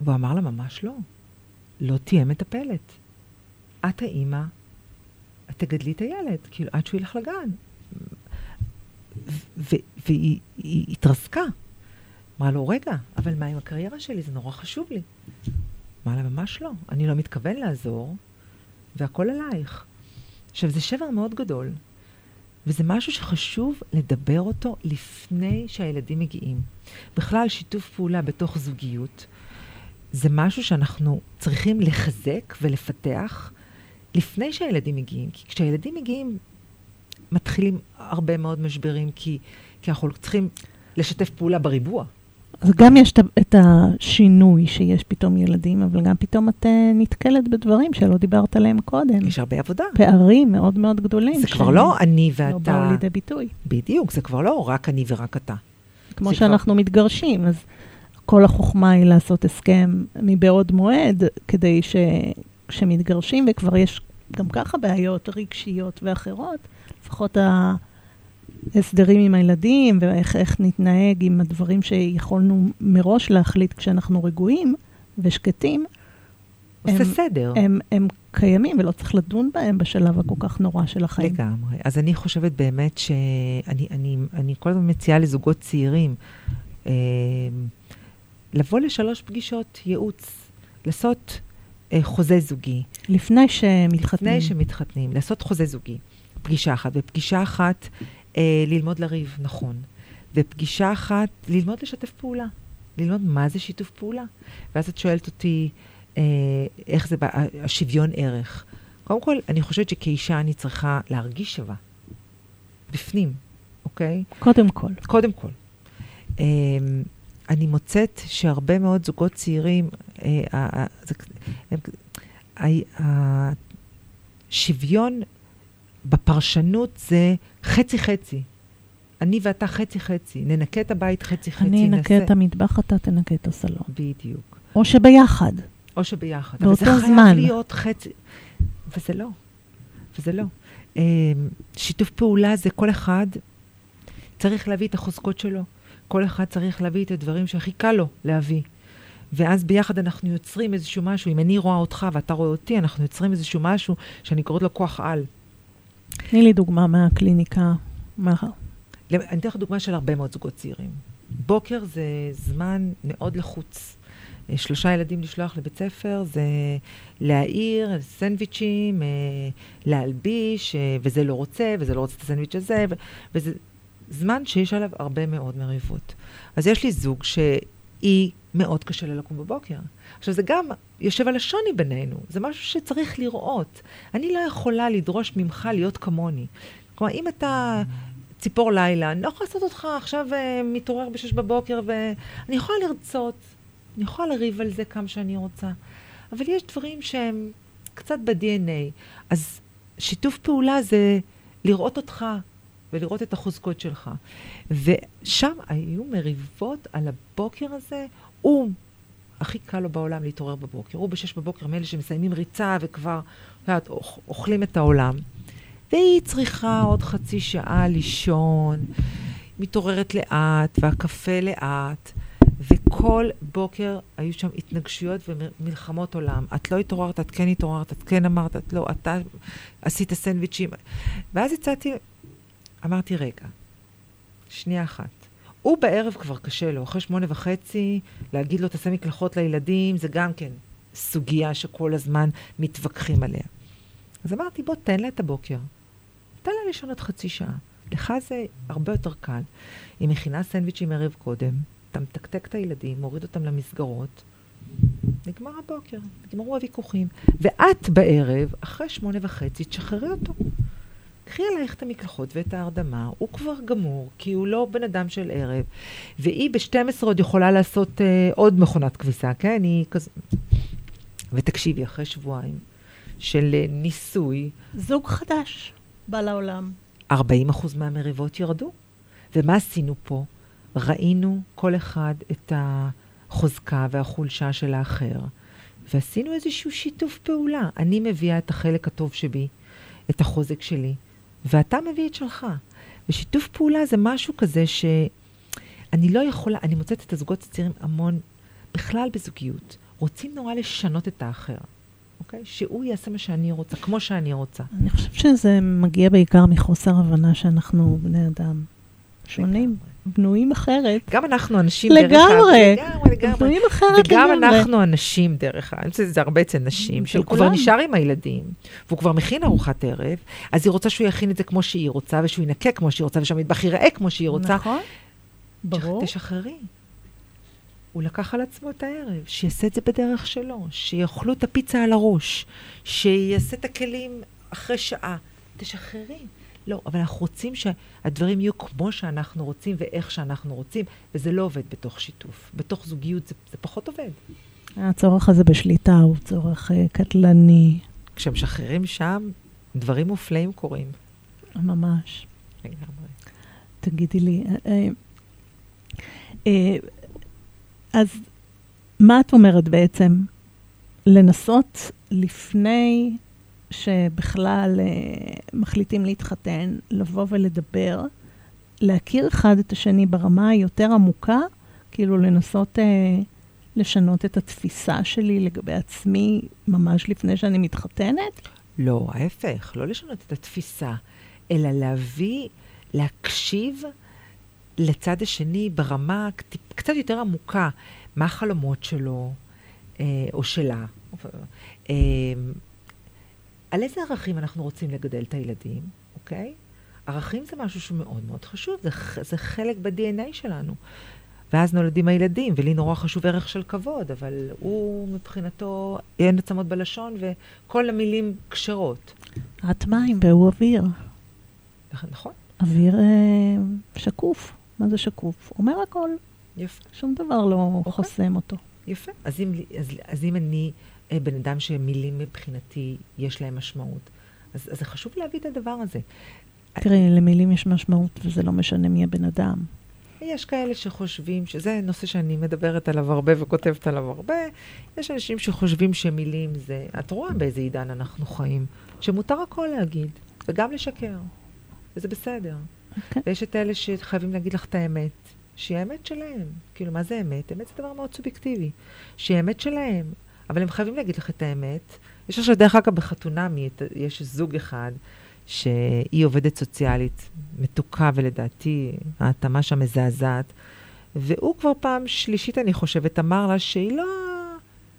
והוא אמר לה, ממש לא, לא תהיה מטפלת. את האימא, את תגדלי את הילד, כאילו, עד שהוא ילך לגן. והיא התרסקה. אמרה לו, רגע, אבל מה עם הקריירה שלי? זה נורא חשוב לי. אמרה לה, ממש לא, אני לא מתכוון לעזור, והכל עלייך. עכשיו, זה שבר מאוד גדול, וזה משהו שחשוב לדבר אותו לפני שהילדים מגיעים. בכלל, שיתוף פעולה בתוך זוגיות, זה משהו שאנחנו צריכים לחזק ולפתח לפני שהילדים מגיעים. כי כשהילדים מגיעים, מתחילים הרבה מאוד משברים, כי, כי אנחנו צריכים לשתף פעולה בריבוע. אז גם יש את השינוי שיש פתאום ילדים, אבל גם פתאום את אה, נתקלת בדברים שלא דיברת עליהם קודם. יש הרבה עבודה. פערים מאוד מאוד גדולים. זה כבר לא אני ואתה. לא באו לידי ביטוי. בדיוק, זה כבר לא רק אני ורק אתה. כמו שאנחנו כבר... מתגרשים, אז כל החוכמה היא לעשות הסכם מבעוד מועד, כדי שכשמתגרשים וכבר יש גם ככה בעיות רגשיות ואחרות, לפחות ההסדרים עם הילדים ואיך נתנהג עם הדברים שיכולנו מראש להחליט כשאנחנו רגועים ושקטים. עושה הם, סדר. הם, הם קיימים ולא צריך לדון בהם בשלב הכל כך נורא של החיים. לגמרי. אז אני חושבת באמת שאני אני, אני כל הזמן מציעה לזוגות צעירים אה, לבוא לשלוש פגישות ייעוץ, לעשות אה, חוזה זוגי. לפני שמתחתנים. לפני שמתחתנים, לעשות חוזה זוגי. פגישה אחת. ופגישה אחת, ללמוד לריב, נכון. ופגישה אחת, ללמוד לשתף פעולה. ללמוד מה זה שיתוף פעולה. ואז את שואלת אותי, אה, איך זה, השוויון ערך. קודם כל, אני חושבת שכאישה אני צריכה להרגיש שווה. בפנים, אוקיי? קודם כל. קודם כל. אמ, אני מוצאת שהרבה מאוד זוגות צעירים, אה, ה- ה- זה- הם- ה- השוויון בפרשנות זה חצי-חצי. אני ואתה חצי-חצי. ננקה את הבית חצי-חצי. אני אנקה נעשה- את המטבח, אתה תנקה את הסלון. בדיוק. או שביחד. או שביחד. באותו אבל זה זמן. חייב להיות חצי... וזה לא. וזה לא. אמ, שיתוף פעולה זה כל אחד צריך להביא את החוזקות שלו. כל אחד צריך להביא את הדברים שהכי קל לו להביא. ואז ביחד אנחנו יוצרים איזשהו משהו. אם אני רואה אותך ואתה רואה אותי, אנחנו יוצרים איזשהו משהו שאני קוראת לו כוח על. תני לי דוגמה מהקליניקה. מה... אני אתן לך דוגמה של הרבה מאוד זוגות צעירים. בוקר זה זמן מאוד לחוץ. אה, שלושה ילדים לשלוח לבית ספר, זה להעיר, סנדוויצ'ים, אה, להלביש, אה, וזה לא רוצה, וזה לא רוצה את הסנדוויץ' הזה, וזה זמן שיש עליו הרבה מאוד מריבות. אז יש לי זוג שהיא, מאוד קשה לה לקום בבוקר. עכשיו, זה גם יושב על השוני בינינו, זה משהו שצריך לראות. אני לא יכולה לדרוש ממך להיות כמוני. כלומר, אם אתה ציפור לילה, אני לא יכולה לעשות אותך עכשיו uh, מתעורר בשש בבוקר, ואני יכולה לרצות, אני יכולה לריב על זה כמה שאני רוצה, אבל יש דברים שהם קצת ב-DNA. אז שיתוף פעולה זה לראות אותך ולראות את החוזקות שלך. ושם היו מריבות על הבוקר הזה. הוא, הכי קל לו בעולם להתעורר בבוקר. הוא בשש בבוקר מאלה שמסיימים ריצה וכבר, יודעת, אוכ- אוכלים את העולם. והיא צריכה עוד חצי שעה לישון, מתעוררת לאט, והקפה לאט, וכל בוקר היו שם התנגשויות ומלחמות עולם. את לא התעוררת, את כן התעוררת, את כן אמרת, את לא, אתה עשית סנדוויצ'ים. ואז יצאתי, אמרתי, רגע, שנייה אחת. הוא בערב כבר קשה לו, אחרי שמונה וחצי, להגיד לו תעשה מקלחות לילדים, זה גם כן סוגיה שכל הזמן מתווכחים עליה. אז אמרתי, בוא, תן לה את הבוקר. תן לה לישון עוד חצי שעה. לך זה הרבה יותר קל. היא מכינה סנדוויצ'ים ערב קודם, אתה מתקתק את הילדים, מוריד אותם למסגרות, נגמר הבוקר, נגמרו הוויכוחים. ואת בערב, אחרי שמונה וחצי, תשחררי אותו. קחי עלייך את המקלחות ואת ההרדמה, הוא כבר גמור, כי הוא לא בן אדם של ערב. והיא ב-12 עוד יכולה לעשות אה, עוד מכונת כביסה, כן? היא כזה... ותקשיבי, אחרי שבועיים של אה, ניסוי, זוג חדש בא לעולם. 40% מהמריבות ירדו. ומה עשינו פה? ראינו כל אחד את החוזקה והחולשה של האחר, ועשינו איזשהו שיתוף פעולה. אני מביאה את החלק הטוב שבי, את החוזק שלי, ואתה מביא את שלך. ושיתוף פעולה זה משהו כזה שאני לא יכולה, אני מוצאת את הזוגות הצעירים המון, בכלל בזוגיות, רוצים נורא לשנות את האחר, אוקיי? שהוא יעשה מה שאני רוצה, כמו שאני רוצה. אני חושבת שזה מגיע בעיקר מחוסר הבנה שאנחנו בני אדם שונים, בנויים אחרת. גם אנחנו אנשים דרך לגמרי. אגב. לגמרי, לגמרי. בנויים אחרת וגם לגמרי. אנחנו אנשים, דרך אגב, אני חושבת שזה הרבה אצל נשים, שהוא כבר כולם. נשאר עם הילדים, והוא כבר מכין ארוחת ערב, אז היא רוצה שהוא יכין את זה כמו שהיא רוצה, ושהוא ינקה כמו שהיא רוצה, ושהמטבח ייראה כמו שהיא רוצה. נכון, ברור. תשחררי. הוא לקח על עצמו את הערב, שיעשה את זה בדרך שלו, שיאכלו את הפיצה על הראש, שיעשה את הכלים אחרי שעה. תשחררי. לא, אבל אנחנו רוצים שהדברים יהיו כמו שאנחנו רוצים ואיך שאנחנו רוצים, וזה לא עובד בתוך שיתוף. בתוך זוגיות זה, זה פחות עובד. הצורך הזה בשליטה הוא צורך אה, קטלני, כשמשחררים שם, דברים מופלאים קורים. ממש. לגמרי. תגידי לי, אה, אה, אז מה את אומרת בעצם? לנסות לפני שבכלל אה, מחליטים להתחתן, לבוא ולדבר, להכיר אחד את השני ברמה היותר עמוקה, כאילו לנסות אה, לשנות את התפיסה שלי לגבי עצמי ממש לפני שאני מתחתנת? לא, ההפך, לא לשנות את התפיסה, אלא להביא, להקשיב לצד השני ברמה קצת יותר עמוקה. מה החלומות שלו, אה, או שלה, אה, על איזה ערכים אנחנו רוצים לגדל את הילדים, אוקיי? ערכים זה משהו שהוא מאוד חשוב, זה, זה חלק ב-DNA שלנו. ואז נולדים הילדים, ולי נורא חשוב ערך של כבוד, אבל הוא מבחינתו אין עצמות בלשון וכל המילים כשרות. את מים והוא אוויר. נכון. אוויר אה, שקוף. מה זה שקוף? אומר הכל, יפה. שום דבר לא אוקיי. חוסם אותו. יפה. אז אם, אז, אז אם אני בן אדם שמילים מבחינתי יש להם משמעות, אז, אז זה חשוב להביא את הדבר הזה. תראי, למילים יש משמעות, וזה לא משנה מי הבן אדם. יש כאלה שחושבים, שזה נושא שאני מדברת עליו הרבה וכותבת עליו הרבה, יש אנשים שחושבים שמילים זה, את רואה באיזה עידן אנחנו חיים, שמותר הכל להגיד, וגם לשקר, וזה בסדר. כן. ויש את אלה שחייבים להגיד לך את האמת, שהיא האמת שלהם. כאילו, מה זה אמת? אמת זה דבר מאוד סובייקטיבי. שהיא האמת שלהם, אבל הם חייבים להגיד לך את האמת. יש עכשיו, דרך אגב, בחתונמי, יש זוג אחד, שהיא עובדת סוציאלית, מתוקה, ולדעתי ההתאמה שם מזעזעת, והוא כבר פעם שלישית, אני חושבת, אמר לה שהיא לא...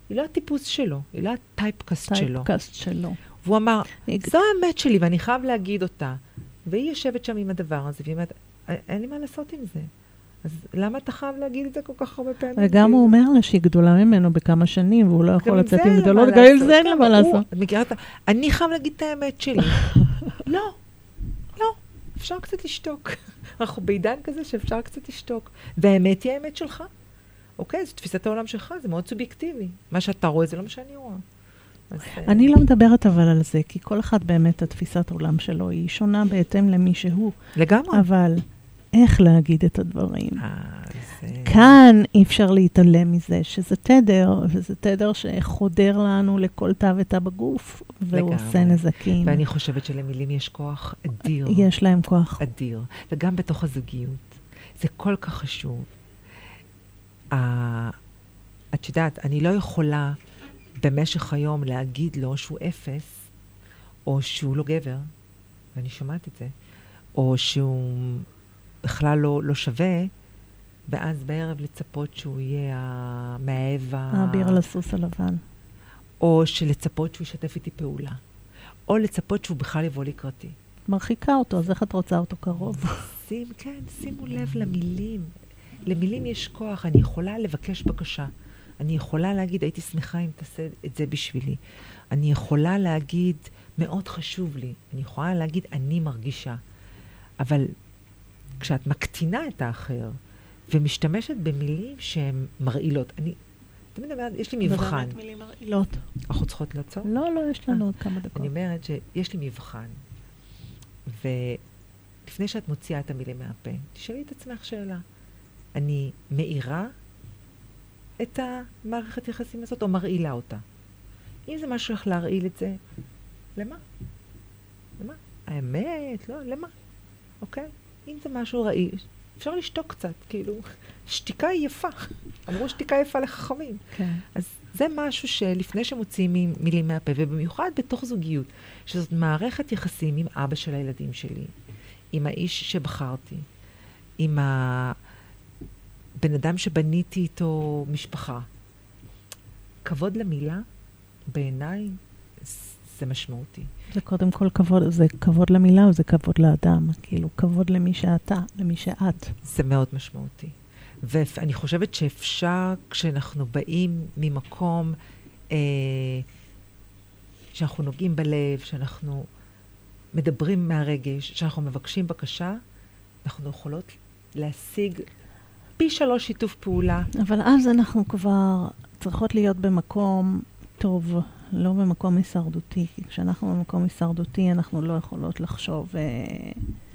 היא לא הטיפוס שלו, היא לא הטייפקאסט שלו. טייפקאסט שלו. והוא אמר, זו האמת שלי ואני חייב להגיד אותה. והיא יושבת שם עם הדבר הזה, והיא אומרת, "א- אין לי מה לעשות עם זה. אז למה אתה חייב להגיד את זה כל כך הרבה פעמים? וגם הוא אומר לה שהיא גדולה ממנו בכמה שנים, והוא לא יכול לצאת עם גדולות, גם עם. זה אין לה כן, מה לעשות. את מכירה את ה... אני חייב להגיד את האמת שלי. לא, לא, אפשר קצת לשתוק. אנחנו בעידן כזה שאפשר קצת לשתוק. והאמת היא האמת שלך. אוקיי, זו תפיסת העולם שלך, זה מאוד סובייקטיבי. מה שאתה רואה זה לא מה שאני רואה. אז, אה, אני לא מדברת אבל על זה, כי כל אחד באמת, התפיסת עולם שלו היא שונה בהתאם למי שהוא. לגמרי. אבל איך להגיד את הדברים? אה. כאן אי אפשר להתעלם מזה, שזה תדר, וזה תדר שחודר לנו לכל תא ותא בגוף, והוא לגמרי. עושה נזקים. ואני חושבת שלמילים יש כוח אדיר. יש להם כוח. אדיר. וגם בתוך הזוגיות. זה כל כך חשוב. ה- את יודעת, אני לא יכולה במשך היום להגיד לו שהוא אפס, או שהוא לא גבר, ואני שומעת את זה, או שהוא בכלל לא, לא שווה, ואז בערב לצפות שהוא יהיה המאהב ה... האביר על הסוס הלבן. או שלצפות שהוא ישתף איתי פעולה. או לצפות שהוא בכלל יבוא לקראתי. מרחיקה אותו, אז איך את רוצה אותו קרוב? שים, כן, שימו לב למילים. למילים יש כוח, אני יכולה לבקש בקשה. אני יכולה להגיד, הייתי שמחה אם תעשה את זה בשבילי. אני יכולה להגיד, מאוד חשוב לי. אני יכולה להגיד, אני מרגישה. אבל כשאת מקטינה את האחר ומשתמשת במילים שהן מרעילות, אני תמיד אומרת, יש לי מבחן. באמת מילים מרעילות. אנחנו צריכות לעצור? לא, לא, יש לנו עוד כמה דקות. אני אומרת שיש לי מבחן, ולפני שאת מוציאה את המילים מהפה, תשאלי את עצמך שאלה. אני מאירה את המערכת יחסים הזאת או מרעילה אותה? אם זה משהו לך להרעיל את זה, למה? למה? האמת? לא, למה? אוקיי? אם זה משהו רעיל, אפשר לשתוק קצת, כאילו, שתיקה היא יפה. אמרו שתיקה יפה לחכמים. כן. אז זה משהו שלפני שמוציאים מ- מילים מהפה, ובמיוחד בתוך זוגיות, שזאת מערכת יחסים עם אבא של הילדים שלי, עם האיש שבחרתי, עם הבן אדם שבניתי איתו משפחה. כבוד למילה, בעיניי, זה משמעותי. זה קודם כל כבוד, זה כבוד למילה או זה כבוד לאדם? כאילו, כבוד למי שאתה, למי שאת. זה מאוד משמעותי. ואני חושבת שאפשר, כשאנחנו באים ממקום אה, שאנחנו נוגעים בלב, שאנחנו מדברים מהרגש, שאנחנו מבקשים בקשה, אנחנו יכולות להשיג פי שלוש שיתוף פעולה. אבל אז אנחנו כבר צריכות להיות במקום טוב, לא במקום הישרדותי. כי כשאנחנו במקום הישרדותי, אנחנו לא יכולות לחשוב, אה,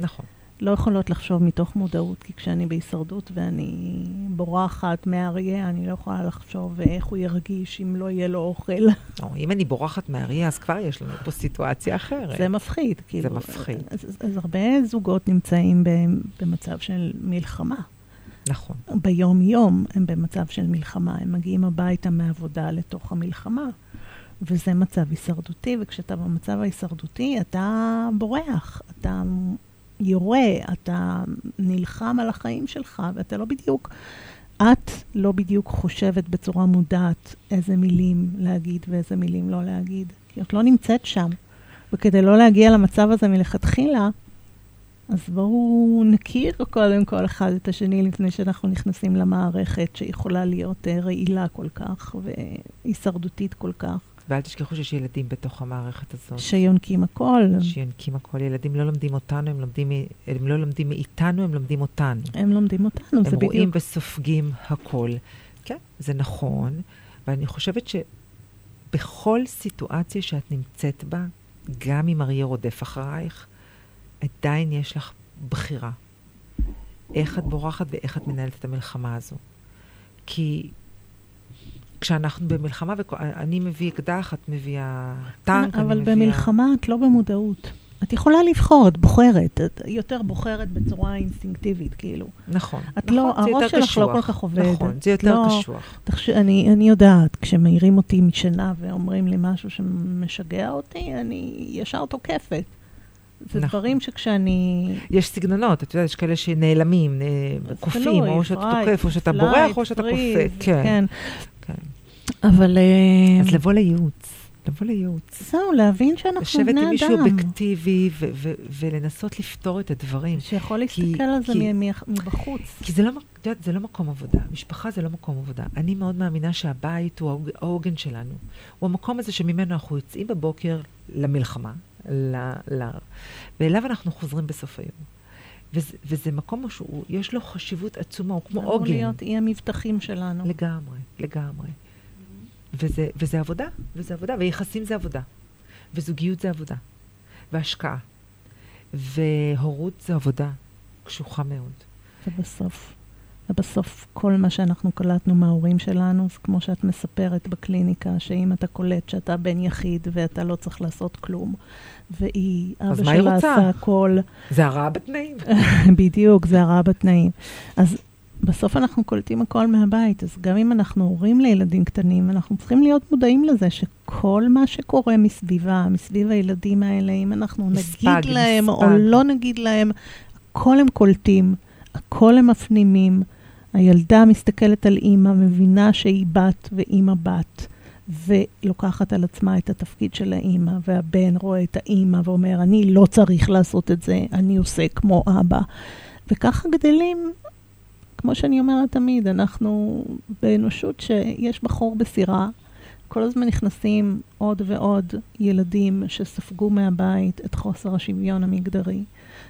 נכון. לא יכולות לחשוב מתוך מודעות, כי כשאני בהישרדות ואני בורחת מהאריה, אני לא יכולה לחשוב איך הוא ירגיש אם לא יהיה לו אוכל. או, אם אני בורחת מהאריה, אז כבר יש לנו פה סיטואציה אחרת. זה מפחיד. כאילו, מפחיד. אז, אז, אז הרבה זוגות נמצאים במצב של מלחמה. נכון. ביום-יום הם במצב של מלחמה. הם מגיעים הביתה מעבודה לתוך המלחמה, וזה מצב הישרדותי, וכשאתה במצב ההישרדותי, אתה בורח, אתה יורה, אתה נלחם על החיים שלך, ואתה לא בדיוק, את לא בדיוק חושבת בצורה מודעת איזה מילים להגיד ואיזה מילים לא להגיד, כי את לא נמצאת שם. וכדי לא להגיע למצב הזה מלכתחילה, אז בואו נכיר קודם כל אחד את השני לפני שאנחנו נכנסים למערכת שיכולה להיות אה, רעילה כל כך והישרדותית כל כך. ואל תשכחו שיש ילדים בתוך המערכת הזאת. שיונקים הכל. שיונקים הכל. ילדים לא לומדים אותנו, הם, לומדים, הם לא לומדים מאיתנו, הם לומדים אותנו. הם לומדים אותנו, הם זה רואים בדיוק. וסופגים הכל. כן, זה נכון, ואני חושבת שבכל סיטואציה שאת נמצאת בה, גם אם אריה רודף אחרייך, עדיין יש לך בחירה. איך את בורחת ואיך את מנהלת את המלחמה הזו. כי כשאנחנו במלחמה, ואני מביא אקדח, את מביאה טנק, אני אבל מביאה... במלחמה את לא במודעות. את יכולה לבחור, את בוחרת, את יותר בוחרת בצורה אינסטינקטיבית, כאילו. נכון. את נכון, לא, הראש שלך לא קשוח. כל כך עובד. נכון, זה יותר לא- קשוח. תחש... אני, אני יודעת, כשמעירים אותי משינה ואומרים לי משהו שמשגע אותי, אני ישר תוקפת. זה נכון. דברים שכשאני... יש סגנונות, את יודעת, יש כאלה שנעלמים, אה, זה קופאים, תלוי, או שאתה תוקף, או שאתה בורח, או שאתה קופא. כן, כן. אבל... אה, אז לבוא לייעוץ, לבוא לייעוץ. זהו, להבין שאנחנו לשבת בני עם מישהו אדם. אובייקטיבי ו- ו- ולנסות לפתור את הדברים. שיכול להסתכל על זה כי- מבחוץ. כי זה לא, את יודעת, זה לא מקום עבודה. משפחה זה לא מקום עבודה. אני מאוד מאמינה שהבית הוא העוג- העוגן שלנו. הוא המקום הזה שממנו אנחנו יוצאים בבוקר למלחמה, ל, ל, ואליו אנחנו חוזרים בסוף היום. וזה, וזה מקום שיש לו חשיבות עצומה, הוא כמו אמור עוגן. להיות אי המבטחים שלנו. לגמרי, לגמרי. וזה, וזה עבודה, וזה עבודה, ויחסים זה עבודה, וזוגיות זה עבודה, והשקעה, והורות זה עבודה קשוחה מאוד. ובסוף, ובסוף כל מה שאנחנו קלטנו מההורים שלנו, זה כמו שאת מספרת בקליניקה, שאם אתה קולט שאתה בן יחיד ואתה לא צריך לעשות כלום, והיא, אבא שלה? עשה הכל, זה הרעה בתנאים. בדיוק, זה הרע בתנאים. אז בסוף אנחנו קולטים הכל מהבית, אז גם אם אנחנו הורים לילדים קטנים, אנחנו צריכים להיות מודעים לזה שכל מה שקורה מסביבה, מסביב הילדים האלה, אם אנחנו נספג, נגיד להם או נספג. לא נגיד להם, הכל הם קולטים, הכל הם מפנימים. הילדה מסתכלת על אימא, מבינה שהיא בת ואימא בת, ולוקחת על עצמה את התפקיד של האימא, והבן רואה את האימא ואומר, אני לא צריך לעשות את זה, אני עושה כמו אבא. וככה גדלים, כמו שאני אומרת תמיד, אנחנו באנושות שיש בה חור בסירה, כל הזמן נכנסים עוד ועוד ילדים שספגו מהבית את חוסר השוויון המגדרי.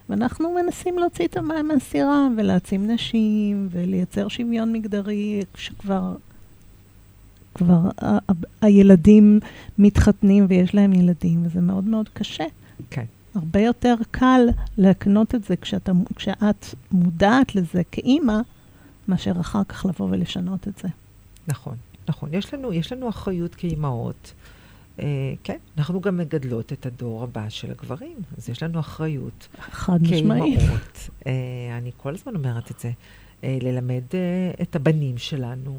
ואנחנו מנסים להוציא את המים מהסירה ולהעצים נשים ולייצר שוויון מגדרי שכבר כבר ה- ה- הילדים מתחתנים ויש להם ילדים, וזה מאוד מאוד קשה. כן. הרבה יותר קל להקנות את זה כשאתה, כשאת מודעת לזה כאימא, מאשר אחר כך לבוא ולשנות את זה. נכון, נכון. יש לנו, יש לנו אחריות כאימהות. אה, כן, אנחנו גם מגדלות את הדור הבא של הגברים, אז יש לנו אחריות חד משמעית. כאימהות. אה, אני כל הזמן אומרת את זה. אה, ללמד אה, את הבנים שלנו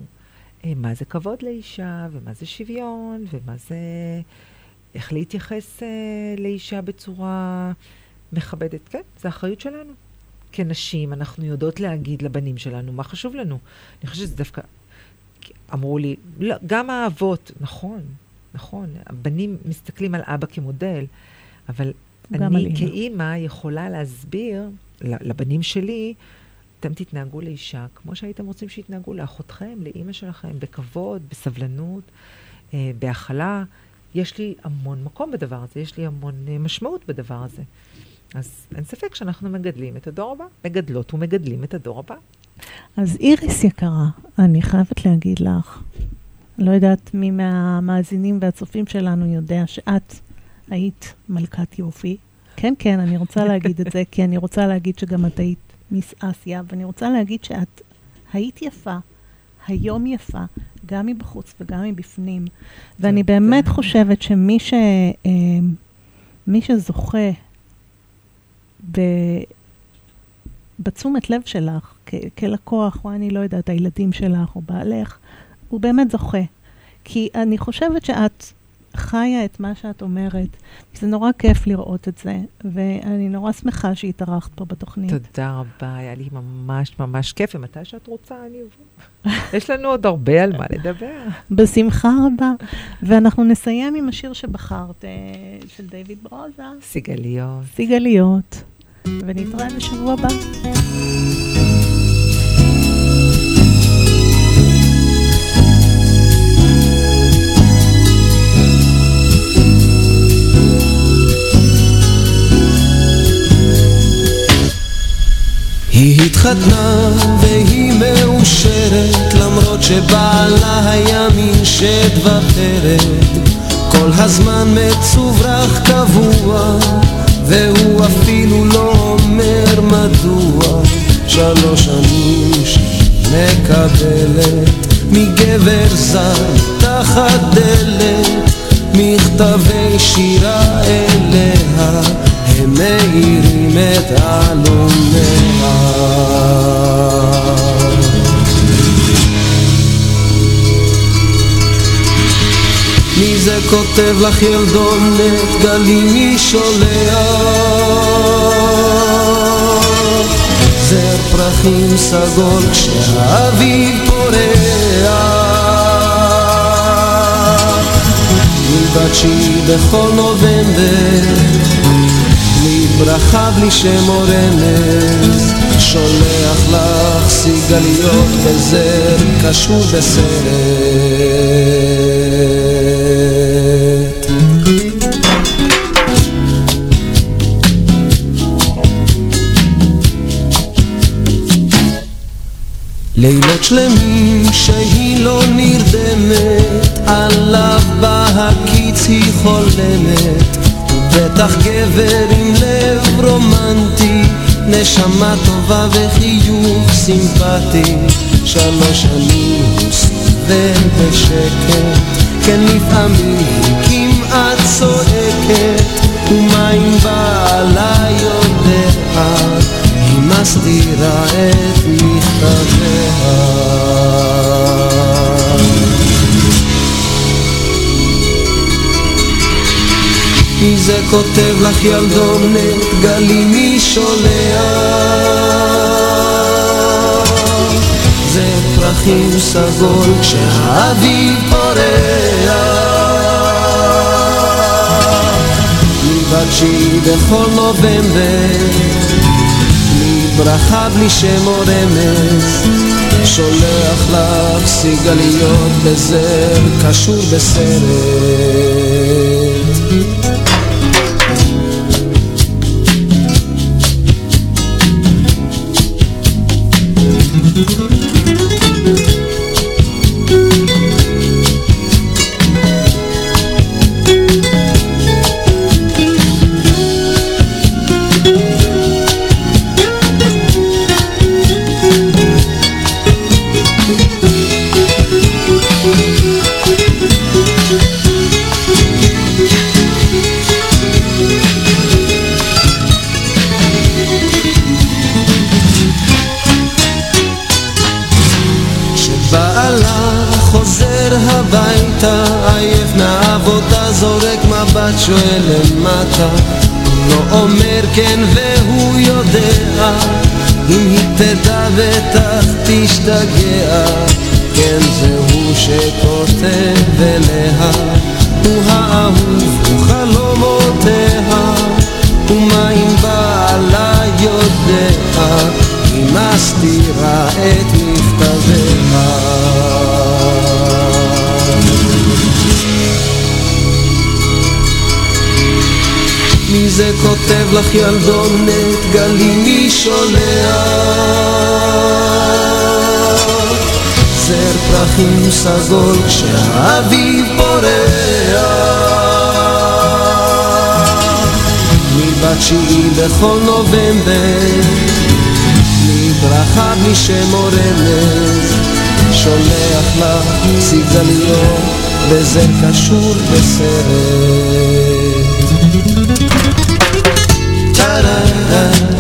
אה, מה זה כבוד לאישה, ומה זה שוויון, ומה זה... איך להתייחס אה, לאישה בצורה מכבדת. כן, זו אחריות שלנו. כנשים, אנחנו יודעות להגיד לבנים שלנו מה חשוב לנו. אני חושבת שזה דווקא... אמרו לי, לא, גם האבות, נכון, נכון, הבנים מסתכלים על אבא כמודל, אבל אני אימא. כאימא יכולה להסביר לבנים שלי, אתם תתנהגו לאישה כמו שהייתם רוצים שיתנהגו לאחותכם, לאימא שלכם, בכבוד, בסבלנות, אה, בהכלה. יש לי המון מקום בדבר הזה, יש לי המון אה, משמעות בדבר הזה. אז אין ספק שאנחנו מגדלים את הדור הבא, מגדלות ומגדלים את הדור הבא. אז איריס יקרה, אני חייבת להגיד לך, לא יודעת מי מהמאזינים והצופים שלנו יודע שאת היית מלכת יופי. כן, כן, אני רוצה להגיד את זה, כי אני רוצה להגיד שגם את היית מיס אסיה, ואני רוצה להגיד שאת היית יפה, היום יפה, גם מבחוץ וגם מבפנים. ואני תודה. באמת חושבת שמי ש, אה, מי שזוכה ב... בתשומת לב שלך, כ- כלקוח, או אני לא יודעת, הילדים שלך או בעלך, הוא באמת זוכה. כי אני חושבת שאת חיה את מה שאת אומרת. זה נורא כיף לראות את זה, ואני נורא שמחה שהתארחת פה בתוכנית. תודה רבה, היה לי ממש ממש כיף, ומתי שאת רוצה אני אבוא. יש לנו עוד הרבה על מה לדבר. בשמחה רבה. ואנחנו נסיים עם השיר שבחרת, אה, של דיוויד ברוזה, סיגליות. סיגליות, ונתראה בשבוע הבא. היא התחתנה והיא מאושרת למרות שבעלה היה מין שד ופרד כל הזמן מצוברח קבוע והוא אפילו לא אומר מדוע שלוש שנים שמקבלת מגבר זר תחת דלת מכתבי שירה אליה. הם מאירים את עלומיה זה כותב לך ילדונת גלים מי שולח. זר פרחים סגול כשהאביב פורח. מלבד שהיא בכל נובמבר בלי ברכה בלי שם או רמז שולח לך סיגליות בזר קשור בסרט לילות שלמים שהיא לא נרדמת, עליו בהקיץ היא חולמת, הוא בטח גבר עם לב רומנטי, נשמה טובה וחיוך סימפטי, שלוש שנים הוא בשקט, כן לפעמים היא כמעט צועקת, ומה אם בעלה יודע? היא מסתירה את מכתביה. מי זה כותב לך ילדונת, גלי מי שולח? זה פרחים סגול כשהאביב פורח. מלבד שהיא בכל נובמבר ברכה בלי שם או רמז, שולח לך סיגליות בזר קשור בסרט. מבט, שואל למטה. הוא לא אומר כן והוא יודע, אם היא תדע בטח תשתגע. כן זה הוא שכותב אליה, הוא האהוב, זה כותב לך ילדונת, גלי מי שולח? זר פרחים סגול כשהאביב פורח מלבד שהיא בכל נובמבר בלי ברכה בלי שם שולח לך סיגליות וזה קשור בסרט da da da